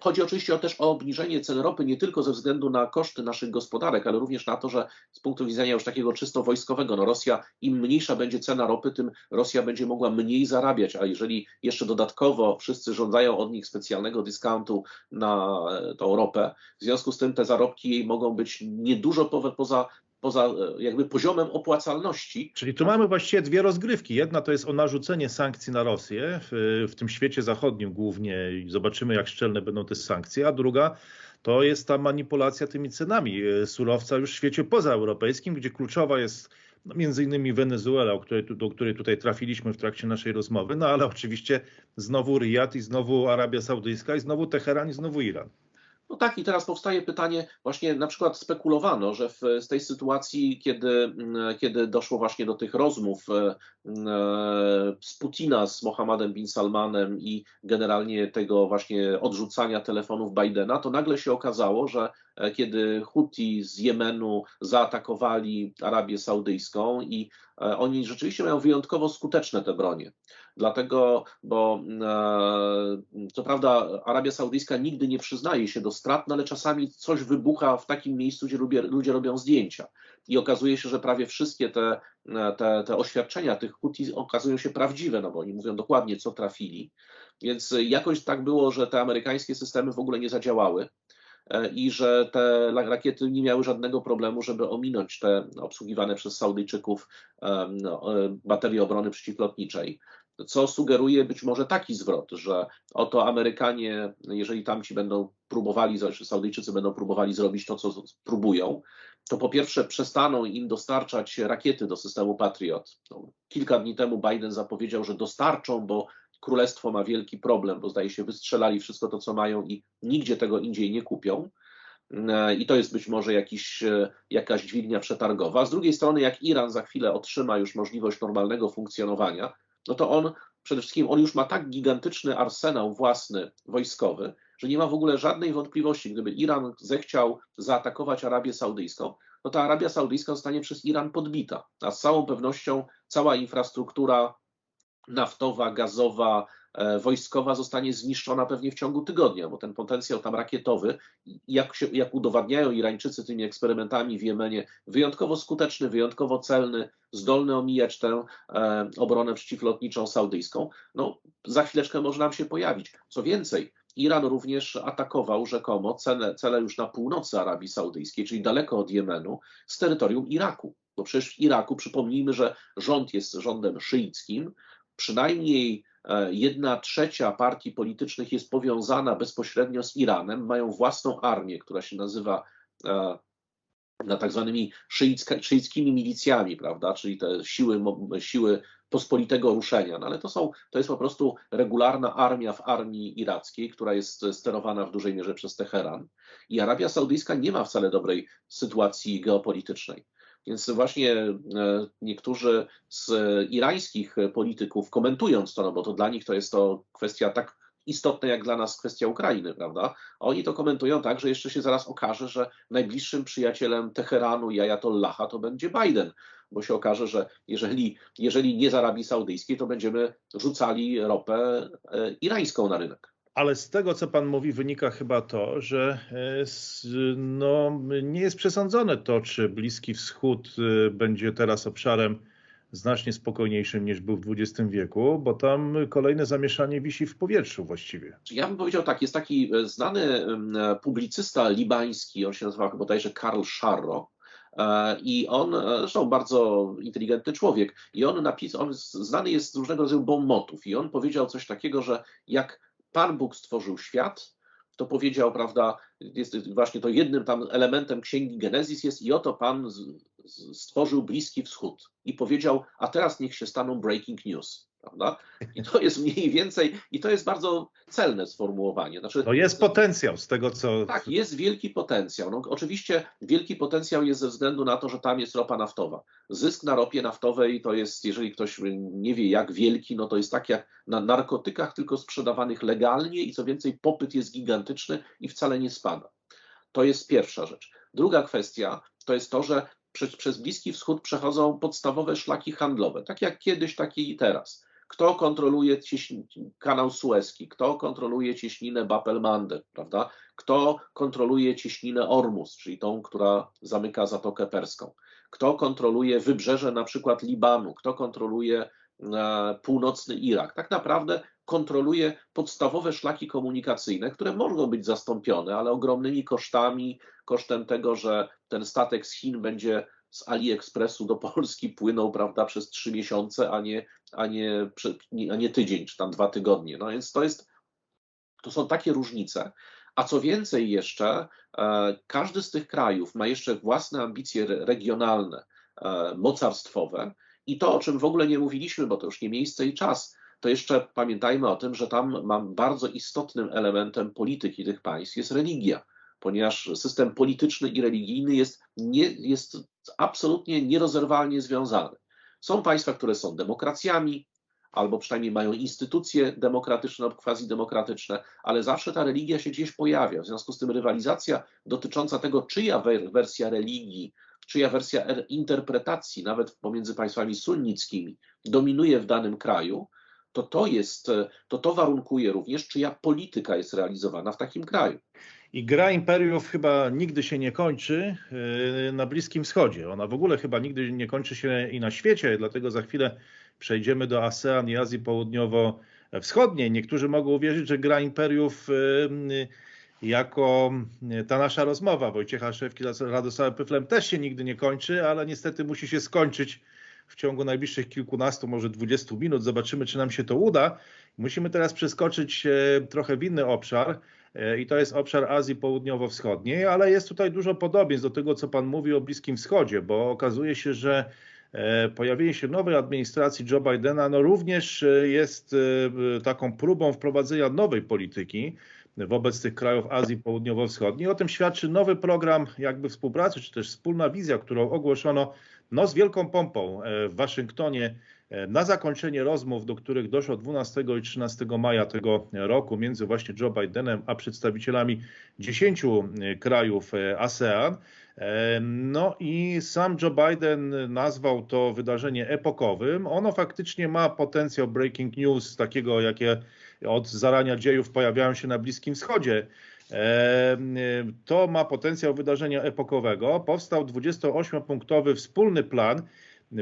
B: Chodzi oczywiście też o obniżenie cen ropy nie tylko ze względu na koszty naszych gospodarek, ale również na to, że z punktu widzenia już takiego czysto wojskowego, no Rosja, im mniejsza będzie cena ropy, tym Rosja będzie mogła mniej zarabiać, a jeżeli jeszcze dodatkowo wszyscy żądają od nich specjalnego dyskontu na tą ropę, w związku z tym te zarobki jej mogą być niedużo poza poza e, jakby poziomem opłacalności.
A: Czyli tu mamy właściwie dwie rozgrywki. Jedna to jest o narzucenie sankcji na Rosję w, w tym świecie zachodnim głównie i zobaczymy jak szczelne będą te sankcje, a druga to jest ta manipulacja tymi cenami e, surowca już w świecie pozaeuropejskim, gdzie kluczowa jest no, między innymi Wenezuela, której, do której tutaj trafiliśmy w trakcie naszej rozmowy, no ale oczywiście znowu Riyad i znowu Arabia Saudyjska i znowu Teheran i znowu Iran.
B: No tak, i teraz powstaje pytanie, właśnie na przykład spekulowano, że w, z tej sytuacji, kiedy, mm, kiedy doszło właśnie do tych rozmów e, e, z Putina, z Mohammedem bin Salmanem i generalnie tego właśnie odrzucania telefonów Bidena, to nagle się okazało, że e, kiedy Huti z Jemenu zaatakowali Arabię Saudyjską i oni rzeczywiście mają wyjątkowo skuteczne te bronie. Dlatego, bo e, co prawda Arabia Saudyjska nigdy nie przyznaje się do strat, no ale czasami coś wybucha w takim miejscu, gdzie ludzie, ludzie robią zdjęcia. I okazuje się, że prawie wszystkie te, te, te oświadczenia tych Huti okazują się prawdziwe, no bo oni mówią dokładnie, co trafili. Więc jakoś tak było, że te amerykańskie systemy w ogóle nie zadziałały. i że te rakiety nie miały żadnego problemu, żeby ominąć te obsługiwane przez Saudyjczyków no, baterie obrony przeciwlotniczej co sugeruje być może taki zwrot, że oto Amerykanie, jeżeli tamci będą próbowali, czy Saudyjczycy będą próbowali zrobić to, co próbują, to po pierwsze przestaną im dostarczać rakiety do systemu Patriot. No, kilka dni temu Biden zapowiedział, że dostarczą, bo królestwo ma wielki problem, bo zdaje się wystrzelali wszystko to, co mają i nigdzie tego indziej nie kupią. I to jest być może jakiś, jakaś dźwignia przetargowa. Z drugiej strony, jak Iran za chwilę otrzyma już możliwość normalnego funkcjonowania, no to on przede wszystkim on już ma tak gigantyczny arsenał własny wojskowy, że nie ma w ogóle żadnej wątpliwości, gdyby Iran zechciał zaatakować Arabię Saudyjską, no to Arabia Saudyjska zostanie przez Iran podbita. A z całą pewnością cała infrastruktura naftowa, gazowa, wojskowa zostanie zniszczona pewnie w ciągu tygodnia, bo ten potencjał tam rakietowy, jak, się, jak udowadniają Irańczycy tymi eksperymentami w Jemenie, wyjątkowo skuteczny, wyjątkowo celny, zdolny omijać tę e, obronę przeciwlotniczą saudyjską, no za chwileczkę może nam się pojawić. Co więcej, Iran również atakował rzekomo cele, cele już na północy Arabii Saudyjskiej, czyli daleko od Jemenu, z terytorium Iraku. Bo przecież w Iraku przypomnijmy, że rząd jest rządem szyickim, przynajmniej e, jedna trzecia partii politycznych jest powiązana bezpośrednio z Iranem, mają własną armię, która się nazywa e, na tak zwanymi szyickimi milicjami, prawda, czyli te siły, siły pospolitego ruszenia, no ale to są, to jest po prostu regularna armia w armii irackiej, która jest sterowana w dużej mierze przez Teheran. I Arabia Saudyjska nie ma wcale dobrej sytuacji geopolitycznej. Więc właśnie e, niektórzy z irańskich polityków komentując to, no bo to dla nich to jest to kwestia tak istotna jak dla nas kwestia Ukrainy, prawda? Oni to komentują tak, że jeszcze się zaraz okaże, że najbliższym przyjacielem Teheranu i Ayatollaha to będzie Biden, bo się okaże, że jeżeli, jeżeli nie z Arabii Saudyjskiej, to będziemy rzucali ropę e, irańską na rynek.
A: Ale z tego, co Pan mówi, wynika chyba to, że e, no, nie jest przesądzone to, czy Bliski Wschód e, będzie teraz obszarem znacznie spokojniejszym niż był w XX wieku, bo tam kolejne zamieszanie wisi w powietrzu właściwie.
B: Ja bym powiedział tak, jest taki e, znany publicysta libański, on się nazywa bodajże Karl Sharro, i on, zresztą bardzo inteligentny człowiek, i on napisał, on znany jest z różnego rodzaju bombotów, i on powiedział coś takiego, że jak Pan Bóg stworzył świat, to powiedział, prawda, jest właśnie to jednym tam elementem księgi Genezis jest i oto Pan stworzył Bliski Wschód. I powiedział, a teraz niech się staną breaking news prawda? I to jest mniej więcej, i to jest bardzo celne sformułowanie.
A: Znaczy, to jest potencjał z tego, co...
B: Tak, jest wielki potencjał. No, oczywiście wielki potencjał jest ze względu na to, że tam jest ropa naftowa. Zysk na ropie naftowej to jest, jeżeli ktoś nie wie jak wielki, no to jest tak jak na narkotykach, tylko sprzedawanych legalnie i co więcej popyt jest gigantyczny i wcale nie spada. To jest pierwsza rzecz. Druga kwestia to jest to, że przez, przez Bliski Wschód przechodzą podstawowe szlaki handlowe, tak jak kiedyś, tak i teraz kto kontroluje kanał Suezki, kto kontroluje cieśninę Bab-el-Mandeb, prawda? Kto kontroluje cieśninę Ormus, czyli tą, która zamyka Zatokę Perską? Kto kontroluje wybrzeże na przykład Libanu? Kto kontroluje e, północny Irak? Tak naprawdę kontroluje podstawowe szlaki komunikacyjne, które mogą być zastąpione, ale ogromnymi kosztami, kosztem tego, że ten statek z Chin będzie z AliExpressu do Polski płynął, prawda, przez trzy miesiące, a nie, a nie, a nie tydzień, czy tam dwa tygodnie. No więc to jest, to są takie różnice. A co więcej jeszcze, e, każdy z tych krajów ma jeszcze własne ambicje regionalne, e, mocarstwowe i to, o czym w ogóle nie mówiliśmy, bo to już nie miejsce i czas, to jeszcze pamiętajmy o tym, że tam mam bardzo istotnym elementem polityki tych państw jest religia ponieważ system polityczny i religijny jest, nie, jest absolutnie nierozerwalnie związany. Są państwa, które są demokracjami, albo przynajmniej mają instytucje demokratyczne lub quasi-demokratyczne, ale zawsze ta religia się gdzieś pojawia. W związku z tym rywalizacja dotycząca tego, czyja wersja religii, czyja wersja er, interpretacji, nawet pomiędzy państwami sunnickimi, dominuje w danym kraju, to to jest, to to warunkuje również, czyja polityka jest realizowana w takim kraju.
A: I gra imperiów chyba nigdy się nie kończy yy, na Bliskim Wschodzie. Ona w ogóle chyba nigdy nie kończy się i na świecie, dlatego za chwilę przejdziemy do ASEAN i Azji Południowo-Wschodniej. Niektórzy mogą uwierzyć, że gra imperiów yy, jako ta nasza rozmowa Wojciecha Szewki z Radosławem Pyflem też się nigdy nie kończy, ale niestety musi się skończyć w ciągu najbliższych kilkunastu, może dwudziestu minut. Zobaczymy, czy nam się to uda. Musimy teraz przeskoczyć trochę w inny obszar i to jest obszar Azji Południowo-Wschodniej, ale jest tutaj dużo podobieństw do tego, co Pan mówi o Bliskim Wschodzie, bo okazuje się, że e, pojawienie się nowej administracji Joe Bidena no również e, jest e, taką próbą wprowadzenia nowej polityki wobec tych krajów Azji Południowo-Wschodniej. O tym świadczy nowy program jakby współpracy, czy też wspólna wizja, którą ogłoszono no, z wielką pompą w Waszyngtonie na zakończenie rozmów, do których doszło 12 i 13 maja tego roku między właśnie Joe Bidenem a przedstawicielami 10 krajów ASEAN. No i sam Joe Biden nazwał to wydarzenie epokowym. Ono faktycznie ma potencjał breaking news, takiego jakie od zarania dziejów pojawiają się na Bliskim Wschodzie. To ma potencjał wydarzenia epokowego. Powstał 28-punktowy wspólny plan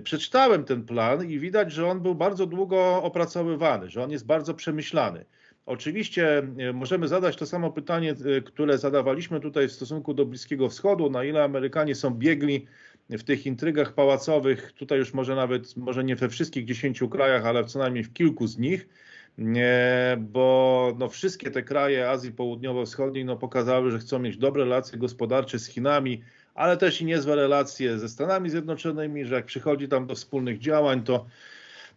A: Przeczytałem ten plan i widać, że on był bardzo długo opracowywany, że on jest bardzo przemyślany. Oczywiście e, możemy zadać to samo pytanie, e, które zadawaliśmy tutaj w stosunku do Bliskiego Wschodu, na ile Amerykanie są biegli w tych intrygach pałacowych, tutaj już może nawet, może nie we wszystkich dziesięciu krajach, ale co najmniej w kilku z nich, bo no, wszystkie te kraje Azji Południowo-Wschodniej no, pokazały, że chcą mieć dobre relacje gospodarcze z Chinami, ale też i niezłe relacje ze Stanami Zjednoczonymi, że jak przychodzi tam do wspólnych działań, to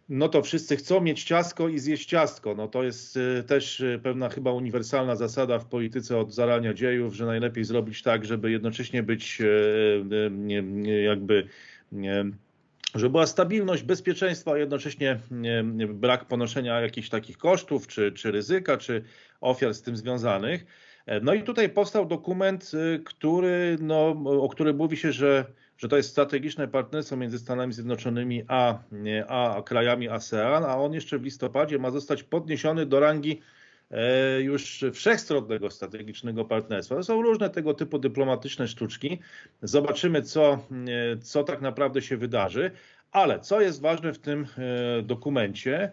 A: no to wszyscy chcą mieć ciastko i zjeść ciastko. No to jest y, też y, pewna chyba uniwersalna zasada w polityce od zarania dziejów, że najlepiej zrobić tak, żeby jednocześnie być y, jakby żeby była stabilność, bezpieczeństwo, a jednocześnie brak ponoszenia jakichś takich kosztów, czy, czy ryzyka, czy ofiar z tym związanych. E, no i tutaj powstał dokument, y, który, no, o którym mówi się, że, że to jest strategiczne partnerstwo między Stanami Zjednoczonymi a, a krajami ASEAN, a on jeszcze w listopadzie ma zostać podniesiony do rangi e, już wszechstronnego strategicznego partnerstwa. To są różne tego typu dyplomatyczne sztuczki. Zobaczymy, co, co tak naprawdę się wydarzy. Ale co jest ważne w tym e, dokumencie,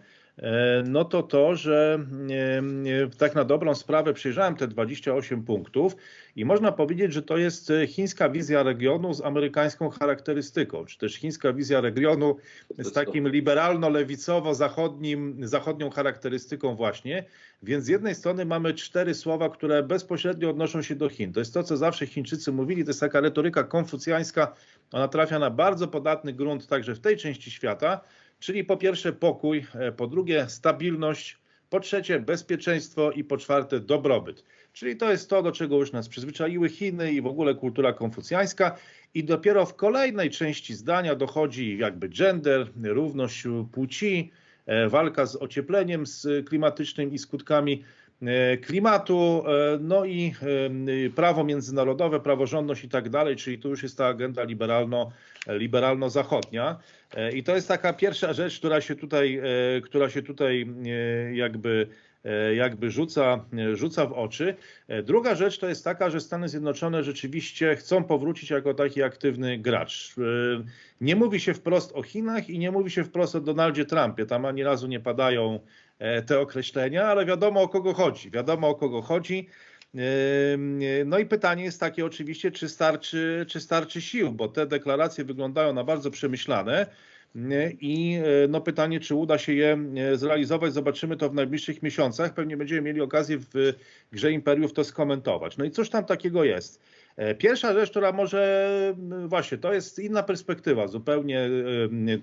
A: no to to, że e, e, tak na dobrą sprawę przejrzałem te 28 punktów i można powiedzieć, że to jest chińska wizja regionu z amerykańską charakterystyką, czy też chińska wizja regionu z takim liberalno-lewicowo-zachodnim, zachodnią charakterystyką właśnie. Więc z jednej strony mamy cztery słowa, które bezpośrednio odnoszą się do Chin. To jest to, co zawsze Chińczycy mówili, to jest taka retoryka konfucjańska, ona trafia na bardzo podatny grunt także w tej części świata, Czyli po pierwsze pokój, e, po drugie stabilność, po trzecie bezpieczeństwo i po czwarte dobrobyt. Czyli to jest to, do czego już nas przyzwyczaiły Chiny i w ogóle kultura konfucjańska. I dopiero w kolejnej części zdania dochodzi jakby gender, równość płci, e, walka z ociepleniem klimatycznym i skutkami E, klimatu, no i prawo międzynarodowe, praworządność i tak dalej, czyli tu już jest ta agenda liberalno, liberalno-zachodnia. I to jest taka pierwsza rzecz, która się tutaj, która się tutaj jakby jakby rzuca, rzuca w oczy. Druga rzecz to jest taka, że Stany Zjednoczone rzeczywiście chcą powrócić jako taki aktywny gracz. Nie mówi się wprost o Chinach i nie mówi się wprost o Donaldzie Trumpie. Tam ani razu nie padają E, te określenia, ale wiadomo o kogo chodzi. Wiadomo o kogo chodzi. No i pytanie jest takie oczywiście, czy starczy, czy starczy sił, bo te deklaracje wyglądają na bardzo przemyślane. I e, no pytanie, czy uda się je e, zrealizować, zobaczymy to w najbliższych miesiącach. Pewnie będziemy mieli okazję w grze Imperiów to skomentować. No i cóż tam takiego jest? Pierwsza rzecz, która może właśnie, to jest inna perspektywa, zupełnie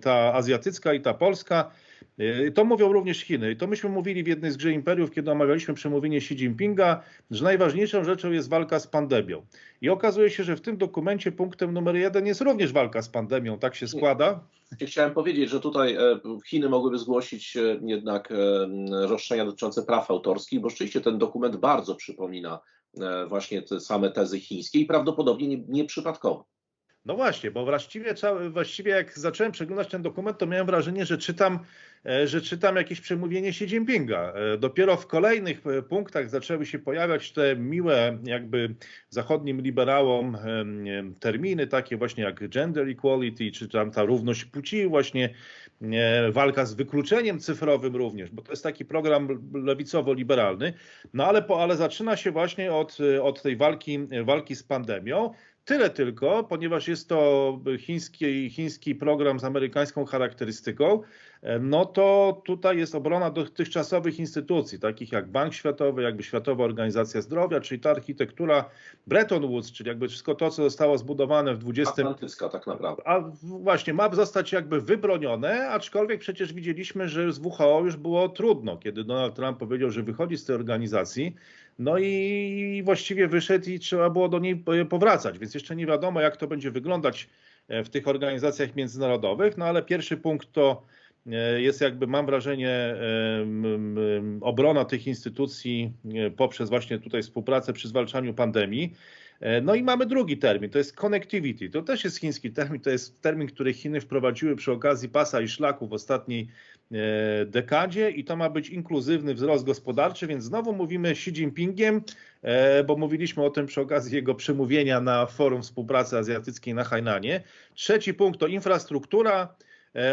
A: ta azjatycka i ta polska. Y, to mówią również Chiny. I to myśmy mówili w jednej z grze imperiów, kiedy omawialiśmy przemówienie Xi Jinpinga, że najważniejszą rzeczą jest walka z pandemią. I okazuje się, że w tym dokumencie punktem numer jeden jest również walka z pandemią. Tak się składa.
B: Chciałem powiedzieć, że tutaj e, Chiny mogłyby zgłosić e, jednak e, roszczenia dotyczące praw autorskich, bo rzeczywiście ten dokument bardzo przypomina właśnie te same tezy chińskie i prawdopodobnie nieprzypadkowo. Nie
A: No właśnie, bo właściwie, właściwie jak zacząłem przeglądać ten dokument, to miałem wrażenie, że czytam, e, że czytam jakieś przemówienie Xi Jinpinga. E, dopiero w kolejnych e, punktach zaczęły się pojawiać te miłe, jakby zachodnim liberałom terminy, takie właśnie jak gender equality, czy tam ta równość płci, właśnie walka z wykluczeniem cyfrowym również, bo to jest taki program lewicowo-liberalny. No ale, po, ale zaczyna się właśnie od, od tej walki, walki z pandemią. Tyle tylko, ponieważ jest to chiński, chiński program z amerykańską charakterystyką, no to tutaj jest obrona dotychczasowych instytucji, takich jak Bank Światowy, jakby Światowa Organizacja Zdrowia, czyli ta architektura Bretton Woods, czyli jakby wszystko to, co zostało zbudowane w XX...
B: Atlantycka tak naprawdę.
A: A właśnie, ma zostać jakby wybronione, aczkolwiek przecież widzieliśmy, że z WHO już było trudno, kiedy Donald Trump powiedział, że wychodzi z tej organizacji, no i właściwie wyszedł i trzeba było do niej powracać, więc jeszcze nie wiadomo, jak to będzie wyglądać e, w tych organizacjach międzynarodowych, no ale pierwszy punkt to e, jest jakby, mam wrażenie, e, obrona tych instytucji poprzez właśnie tutaj współpracę przy zwalczaniu pandemii. No i mamy drugi termin, to jest connectivity. To też jest chiński termin, to jest termin, który Chiny wprowadziły przy okazji pasa i szlaku w ostatniej E, dekadzie i to ma być inkluzywny wzrost gospodarczy, więc znowu mówimy Xi Jinpingiem, e, bo mówiliśmy o tym przy okazji jego przemówienia na Forum Współpracy Azjatyckiej na Hainanie. Trzeci punkt to infrastruktura, e,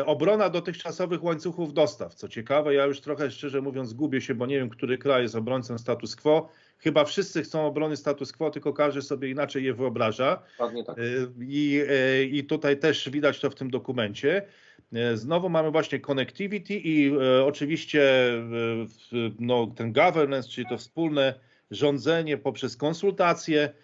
A: obrona dotychczasowych łańcuchów dostaw. Co ciekawe, ja już trochę szczerze mówiąc gubię się, bo nie wiem, który kraj jest obrońcą status quo. Chyba wszyscy chcą obrony status quo, tylko każdy sobie inaczej je wyobraża.
B: Tak.
A: I, I tutaj też widać to w tym dokumencie. E, znowu mamy właśnie connectivity i e, oczywiście e, no, ten governance, czyli to wspólne rządzenie poprzez konsultacje.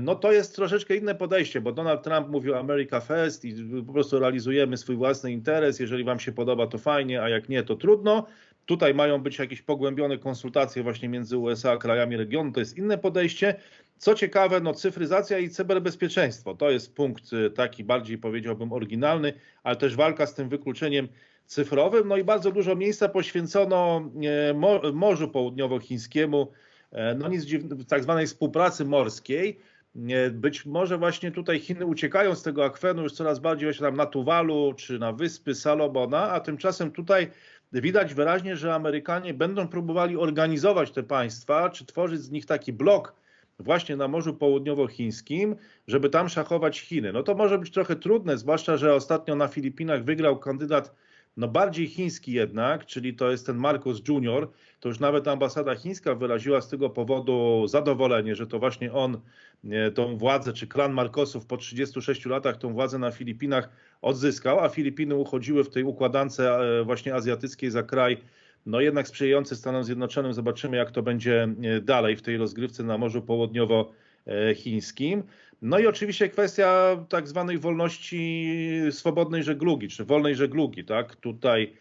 A: No to jest troszeczkę inne podejście, bo Donald Trump mówił America First i po prostu realizujemy swój własny interes. Jeżeli wam się podoba, to fajnie, a jak nie, to trudno. Tutaj mają być jakieś pogłębione konsultacje właśnie między USA a krajami regionu. To jest inne podejście. Co ciekawe, no cyfryzacja i cyberbezpieczeństwo to jest punkt y, taki bardziej powiedziałbym oryginalny, ale też walka z tym wykluczeniem cyfrowym. No i bardzo dużo miejsca poświęcono e, Morzu Południowochińskiemu, e, no nic dziwnego, tak zwanej współpracy morskiej. E, być może właśnie tutaj Chiny uciekają z tego akwenu już coraz bardziej właśnie tam na Tuwalu czy na wyspy Salomona, a tymczasem tutaj widać wyraźnie, że Amerykanie będą próbowali organizować te państwa, czy tworzyć z nich taki blok właśnie na Morzu Południowochińskim, żeby tam szachować Chiny. No to może być trochę trudne, zwłaszcza, że ostatnio na Filipinach wygrał kandydat no bardziej chiński jednak, czyli to jest ten Marcos Junior, to już nawet ambasada chińska wyraziła z tego powodu zadowolenie, że to właśnie on tą władzę, czy klan Marcosów po 36 latach tą władzę na Filipinach odzyskał, a Filipiny uchodziły w tej układance e, właśnie azjatyckiej za kraj no jednak sprzyjający Stanom Zjednoczonym. Zobaczymy, jak to będzie e, dalej w tej rozgrywce na Morzu Południowochińskim. No i oczywiście kwestia tak zwanej wolności swobodnej żeglugi, czy wolnej żeglugi, tak? Tutaj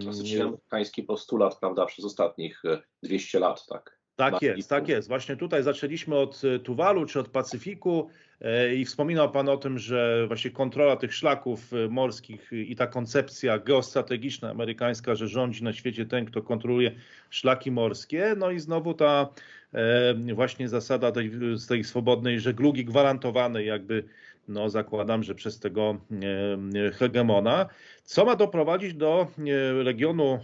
B: Klasyczny amerykański postulat, prawda, przez ostatnich 200 e, lat, tak?
A: Tak jest, tak jest. Właśnie tutaj zaczęliśmy od e, Tuwalu czy od Pacyfiku e, i wspominał Pan o tym, że właśnie kontrola tych szlaków e, morskich i ta koncepcja geostrategiczna amerykańska, że rządzi na świecie ten, kto kontroluje szlaki morskie. No i znowu ta właśnie zasada tej, tej swobodnej żeglugi gwarantowanej jakby no zakładam, że przez tego hegemona, co ma doprowadzić do regionu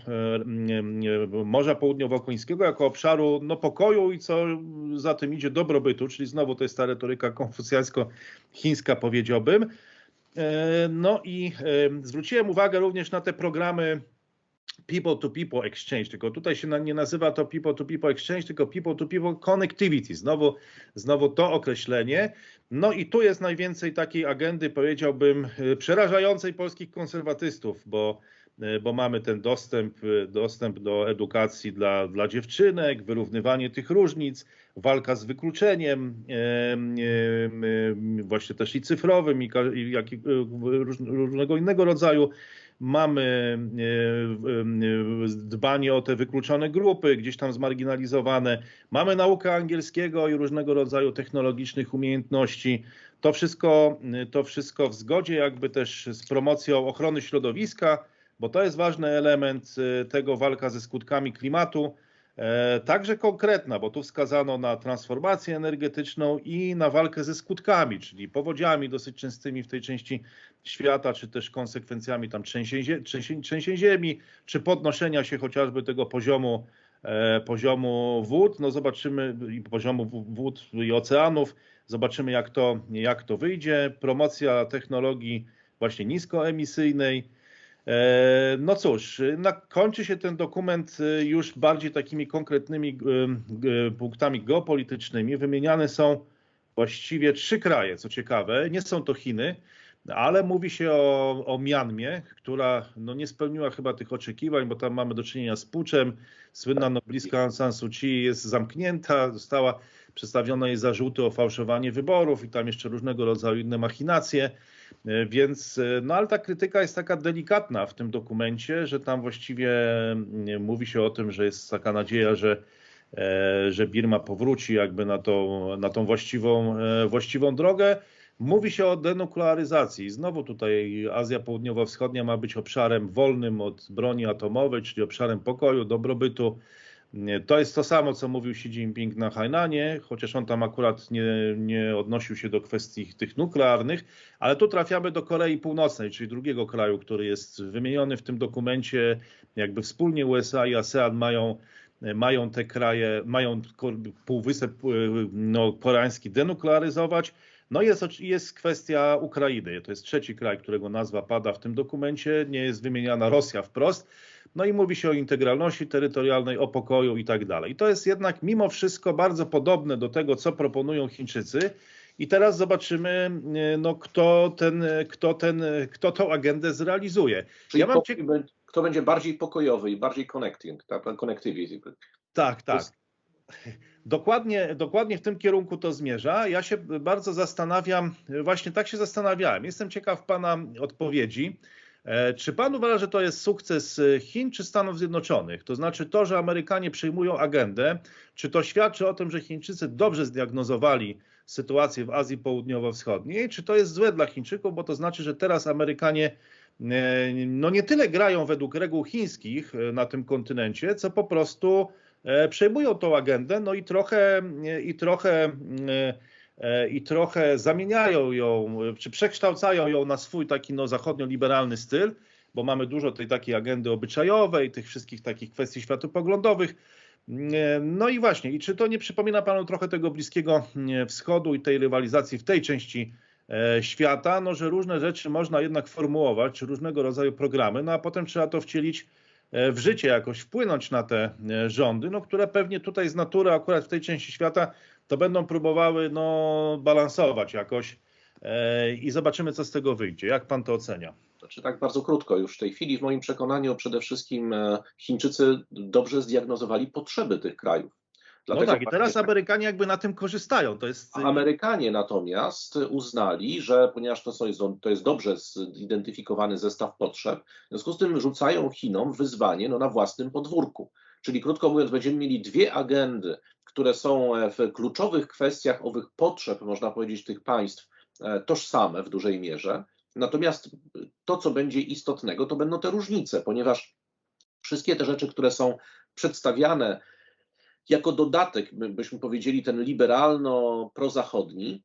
A: Morza Południowokońskiego jako obszaru no, pokoju i co za tym idzie dobrobytu, czyli znowu to jest ta retoryka konfucjańsko-chińska powiedziałbym. E, no i zwróciłem uwagę również na te programy people to people exchange, tylko tutaj się nie nazywa to people to people exchange, tylko people to people connectivity. Znowu, znowu to określenie. No i tu jest najwięcej takiej agendy, powiedziałbym, y, przerażającej polskich konserwatystów, bo, y, bo mamy ten dostęp, y, dostęp do edukacji dla, dla dziewczynek, wyrównywanie tych różnic, walka z wykluczeniem, właśnie też i cyfrowym, i, i, i różnego innego rodzaju mamy e, e, dbanie o te wykluczone grupy, gdzieś tam zmarginalizowane, mamy naukę angielskiego i różnego rodzaju technologicznych umiejętności. To wszystko, to wszystko w zgodzie jakby też z promocją ochrony środowiska, bo to jest ważny element e, tego walka ze skutkami klimatu. E, także konkretna, bo tu wskazano na transformację energetyczną i na walkę ze skutkami, czyli powodziami dosyć częstymi w tej części świata, czy też konsekwencjami tam trzęsień, trzęsień, trzęsień ziemi, czy podnoszenia się chociażby tego poziomu, e, poziomu wód. No zobaczymy, i poziomu wód i oceanów. Zobaczymy, jak to, jak to wyjdzie. Promocja technologii właśnie niskoemisyjnej no cóż, kończy się ten dokument e, już bardziej takimi konkretnymi e, punktami geopolitycznymi. Wymieniane są właściwie trzy kraje, co ciekawe. Nie są to Chiny, ale mówi się o, o Mianmie, która no, nie spełniła chyba tych oczekiwań, bo tam mamy do czynienia z puczem. Słynna nobliska Aung San Suu Kyi jest zamknięta, została przedstawione jej zarzuty o fałszowanie wyborów i tam jeszcze różnego rodzaju inne machinacje. E, więc, e, no ale ta krytyka jest taka delikatna w tym dokumencie, że tam właściwie mm, mówi się o tym, że jest taka nadzieja, że, e, że Birma powróci jakby na, to, na tą właściwą, właściwą drogę. Mówi się o denuklearyzacji. Znowu tutaj Azja Południowo-Wschodnia ma być obszarem wolnym od broni atomowej, czyli obszarem pokoju, dobrobytu. To jest to samo, co mówił Xi Jinping na Hainanie, chociaż on tam akurat nie, nie odnosił się do kwestii tych nuklearnych, ale tu trafiamy do Korei Północnej, czyli drugiego kraju, który jest wymieniony w tym dokumencie. Jakby wspólnie USA i ASEAN mają, mają te kraje, mają półwysep no, koreański denuklearyzować. No jest, jest kwestia Ukrainy. To jest trzeci kraj, którego nazwa pada w tym dokumencie. Nie jest wymieniana Rosja wprost. No i mówi się o integralności terytorialnej, o pokoju i tak dalej. To jest jednak mimo wszystko bardzo podobne do tego, co proponują Chińczycy. I teraz zobaczymy, e, no, kto, ten, kto, ten, kto tą agendę zrealizuje.
B: Czyli ja mam ciek- kto będzie bardziej pokojowy i bardziej connecting, tak? connectivity.
A: Tak, tak. Dokładnie, dokładnie w tym kierunku to zmierza. Ja się bardzo zastanawiam, właśnie tak się zastanawiałem. Jestem ciekaw Pana odpowiedzi. E, czy pan uważa, że to jest sukces e, Chin czy Stanów Zjednoczonych? To znaczy to, że Amerykanie przyjmują agendę, czy to świadczy o tym, że Chińczycy dobrze zdiagnozowali sytuację w Azji Południowo-Wschodniej, czy to jest złe dla Chińczyków, bo to znaczy, że teraz Amerykanie e, no nie tyle grają według reguł chińskich na tym kontynencie, co po prostu przejmują tą agendę, no i trochę, i trochę E, i trochę zamieniają ją, czy przekształcają ją na swój taki no, zachodnio-liberalny styl, bo mamy dużo tej takiej agendy obyczajowej, tych wszystkich takich kwestii światopoglądowych. E, no i właśnie, i czy to nie przypomina Panu trochę tego Bliskiego e, Wschodu i tej rywalizacji w tej części świata, no że różne rzeczy można jednak formułować, czy różnego rodzaju programy, no a potem trzeba to wcielić w życie, jakoś wpłynąć na te rządy, no które pewnie tutaj z natury akurat w tej części świata to będą próbowały no, balansować jakoś e, i zobaczymy, co z tego wyjdzie. Jak pan to ocenia?
B: Znaczy tak bardzo krótko, już w tej chwili w moim przekonaniu przede wszystkim e, Chińczycy dobrze zdiagnozowali potrzeby tych krajów.
A: No Dlatego no tak, i teraz Amerykanie jakby na tym korzystają. To jest...
B: Amerykanie natomiast uznali, że ponieważ to jest, to jest dobrze zidentyfikowany zestaw potrzeb, w związku z tym rzucają Chinom wyzwanie no, na własnym podwórku. Czyli krótko mówiąc, będziemy mieli dwie agendy które są e, w kluczowych kwestiach owych potrzeb, można powiedzieć, tych państw e, tożsame w dużej mierze. Natomiast to, co będzie istotnego, to będą te różnice, ponieważ wszystkie te rzeczy, które są przedstawiane jako dodatek, byśmy powiedzieli, ten liberalno-prozachodni,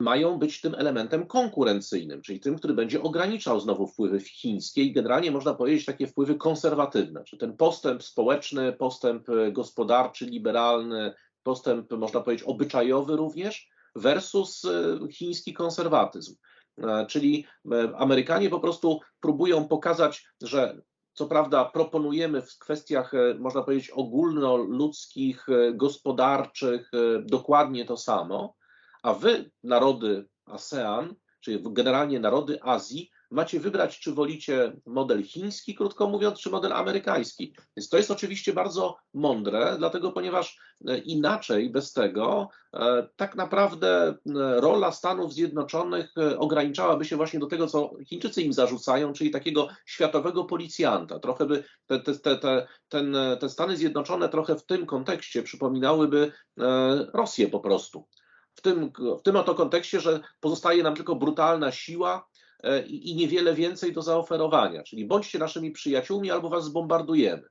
B: mają być tym elementem konkurencyjnym, czyli tym, który będzie ograniczał znowu wpływy chińskie i generalnie można powiedzieć takie wpływy konserwatywne, czy ten postęp społeczny, postęp gospodarczy, liberalny, postęp można powiedzieć obyczajowy również versus e, chiński konserwatyzm. E, czyli e, Amerykanie po prostu próbują pokazać, że co prawda proponujemy w kwestiach, można powiedzieć, ogólnoludzkich, gospodarczych dokładnie to samo, a wy, narody ASEAN, czyli generalnie narody Azji, macie wybrać, czy wolicie model chiński, krótko mówiąc, czy model amerykański. Więc to jest oczywiście bardzo mądre, dlatego ponieważ e, inaczej, bez tego, e, tak naprawdę e, rola Stanów Zjednoczonych ograniczałaby się właśnie do tego, co Chińczycy im zarzucają, czyli takiego światowego policjanta. Trochę by te, te, te, ten, te Stany Zjednoczone trochę w tym kontekście przypominałyby Rosję po prostu w tym, w tym oto kontekście, że pozostaje nam tylko brutalna siła i, i niewiele więcej do zaoferowania. Czyli bądźcie naszymi przyjaciółmi, albo was zbombardujemy.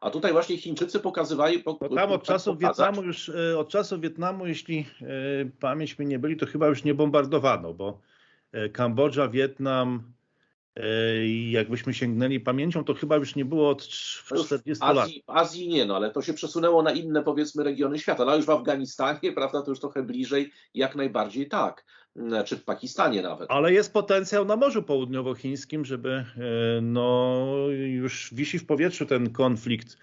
B: A tutaj właśnie Chińczycy pokazywali. Po,
A: Bo tam od czasów Wietnamu już, e, od czasów Wietnamu, jeśli e, pamięć mi nie byli, to chyba już nie bombardowano, bo e, Kambodża, Wietnam, i jakbyśmy sięgnęli pamięcią, to chyba już nie było od 40
B: w Azji,
A: lat.
B: W Azji nie, no ale to się przesunęło na inne powiedzmy regiony świata. No już w Afganistanie, prawda, to już trochę bliżej, jak najbardziej tak. Czy w Pakistanie nawet.
A: Ale jest potencjał na Morzu Południowochińskim, żeby no już wisi w powietrzu ten konflikt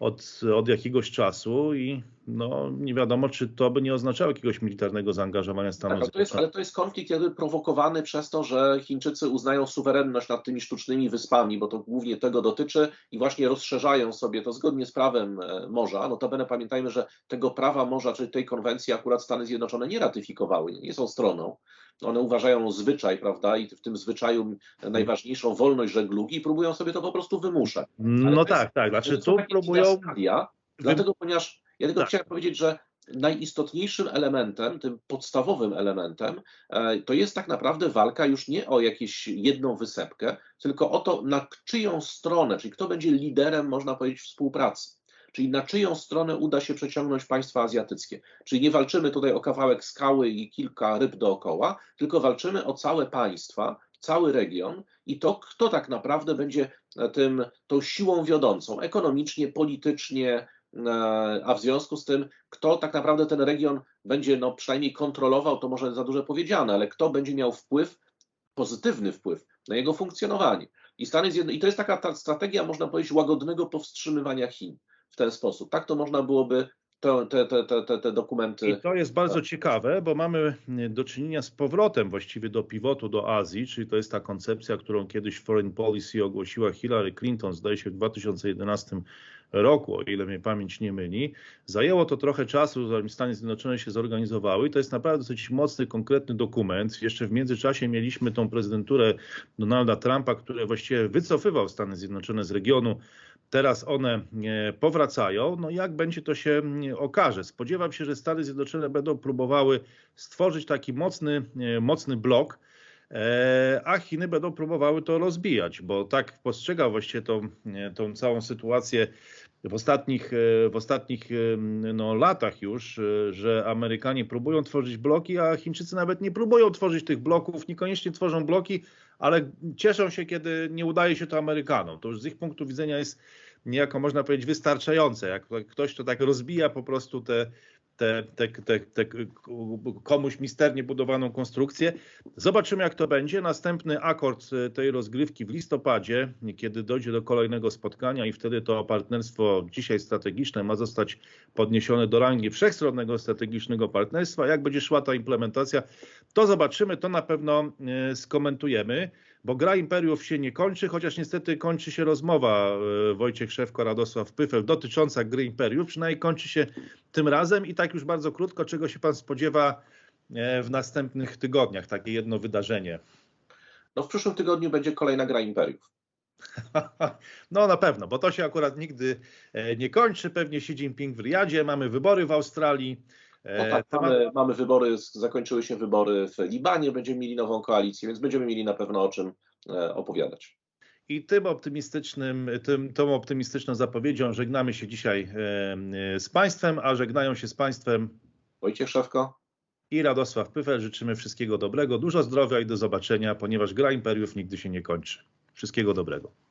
A: od, od jakiegoś czasu i no, nie wiadomo, czy to by nie oznaczało jakiegoś militarnego zaangażowania Stanów
B: tak, Zjednoczonych. Ale to jest konflikt jakby prowokowany przez to, że Chińczycy uznają suwerenność nad tymi sztucznymi wyspami, bo to głównie tego dotyczy i właśnie rozszerzają sobie to zgodnie z prawem e, morza. Notabene pamiętajmy, że tego prawa morza, czyli tej konwencji akurat Stany Zjednoczone nie ratyfikowały, nie są stroną. One uważają zwyczaj, prawda, i w tym zwyczaju najważniejszą wolność żeglugi i próbują sobie to po prostu wymuszać.
A: Ale no tak, jest, tak. Znaczy tu próbują.
B: Stadia, dlatego, ponieważ ja tylko tak. chciałem powiedzieć, że najistotniejszym elementem, tym podstawowym elementem, e, to jest tak naprawdę walka już nie o jakąś jedną wysepkę, tylko o to, na czyją stronę, czyli kto będzie liderem, można powiedzieć, współpracy. Czyli na czyją stronę uda się przeciągnąć państwa azjatyckie. Czyli nie walczymy tutaj o kawałek skały i kilka ryb dookoła, tylko walczymy o całe państwa, cały region i to, kto tak naprawdę będzie tym, tą siłą wiodącą ekonomicznie, politycznie, e, a w związku z tym, kto tak naprawdę ten region będzie no, przynajmniej kontrolował, to może za dużo powiedziane, ale kto będzie miał wpływ, pozytywny wpływ na jego funkcjonowanie. I Stany Zjednoczone, i to jest taka ta strategia, można powiedzieć, łagodnego powstrzymywania Chin w ten sposób. Tak to można byłoby te, te, te, te, te dokumenty.
A: I to jest bardzo ciekawe, bo mamy do czynienia z powrotem właściwie do pivotu do Azji, czyli to jest ta koncepcja, którą kiedyś Foreign Policy ogłosiła Hillary Clinton, zdaje się w 2011 roku, o ile mnie pamięć nie myli. Zajęło to trochę czasu, zanim Stany Zjednoczone się zorganizowały i to jest naprawdę dosyć mocny, konkretny dokument. Jeszcze w międzyczasie mieliśmy tą prezydenturę Donalda Trumpa, który właściwie wycofywał Stany Zjednoczone z regionu Teraz one e, powracają. No jak będzie to się e, okaże? Spodziewam się, że Stany Zjednoczone będą próbowały stworzyć taki mocny, e, mocny blok, a Chiny będą próbowały to rozbijać, bo tak postrzegał właściwie tą, tą całą sytuację w ostatnich, w ostatnich no, latach już, że Amerykanie próbują tworzyć bloki, a Chińczycy nawet nie próbują tworzyć tych bloków, niekoniecznie tworzą bloki, ale cieszą się, kiedy nie udaje się to Amerykanom. To już z ich punktu widzenia jest niejako można powiedzieć wystarczające. Jak ktoś to tak rozbija po prostu te, te, te, te, te komuś misternie budowaną konstrukcję. Zobaczymy, jak to będzie. Następny akord tej rozgrywki w listopadzie, kiedy dojdzie do kolejnego spotkania i wtedy to partnerstwo dzisiaj strategiczne ma zostać podniesione do rangi wszechstronnego strategicznego partnerstwa. Jak będzie szła ta implementacja, to zobaczymy, to na pewno e, skomentujemy bo gra imperiów się nie kończy, chociaż niestety kończy się rozmowa e, Wojciech Szewko, Radosław Pyfel dotycząca gry imperiów, przynajmniej kończy się tym razem i tak już bardzo krótko, czego się pan spodziewa e, w następnych tygodniach, takie jedno wydarzenie.
B: No w przyszłym tygodniu będzie kolejna gra imperiów.
A: No na pewno, bo to się akurat nigdy e, nie kończy. Pewnie Xi Jinping w Riyadzie, mamy wybory w Australii.
B: No tak, mamy, mamy wybory, zakończyły się wybory w Libanie, będziemy mieli nową koalicję, więc będziemy mieli na pewno o czym e, opowiadać.
A: I tym optymistycznym, tym, tą optymistyczną zapowiedzią żegnamy się dzisiaj e, e, z Państwem, a żegnają się z Państwem
B: Wojciech Szewko
A: i Radosław Pyfel. Życzymy wszystkiego dobrego, dużo zdrowia i do zobaczenia, ponieważ gra imperiów nigdy się nie kończy. Wszystkiego dobrego.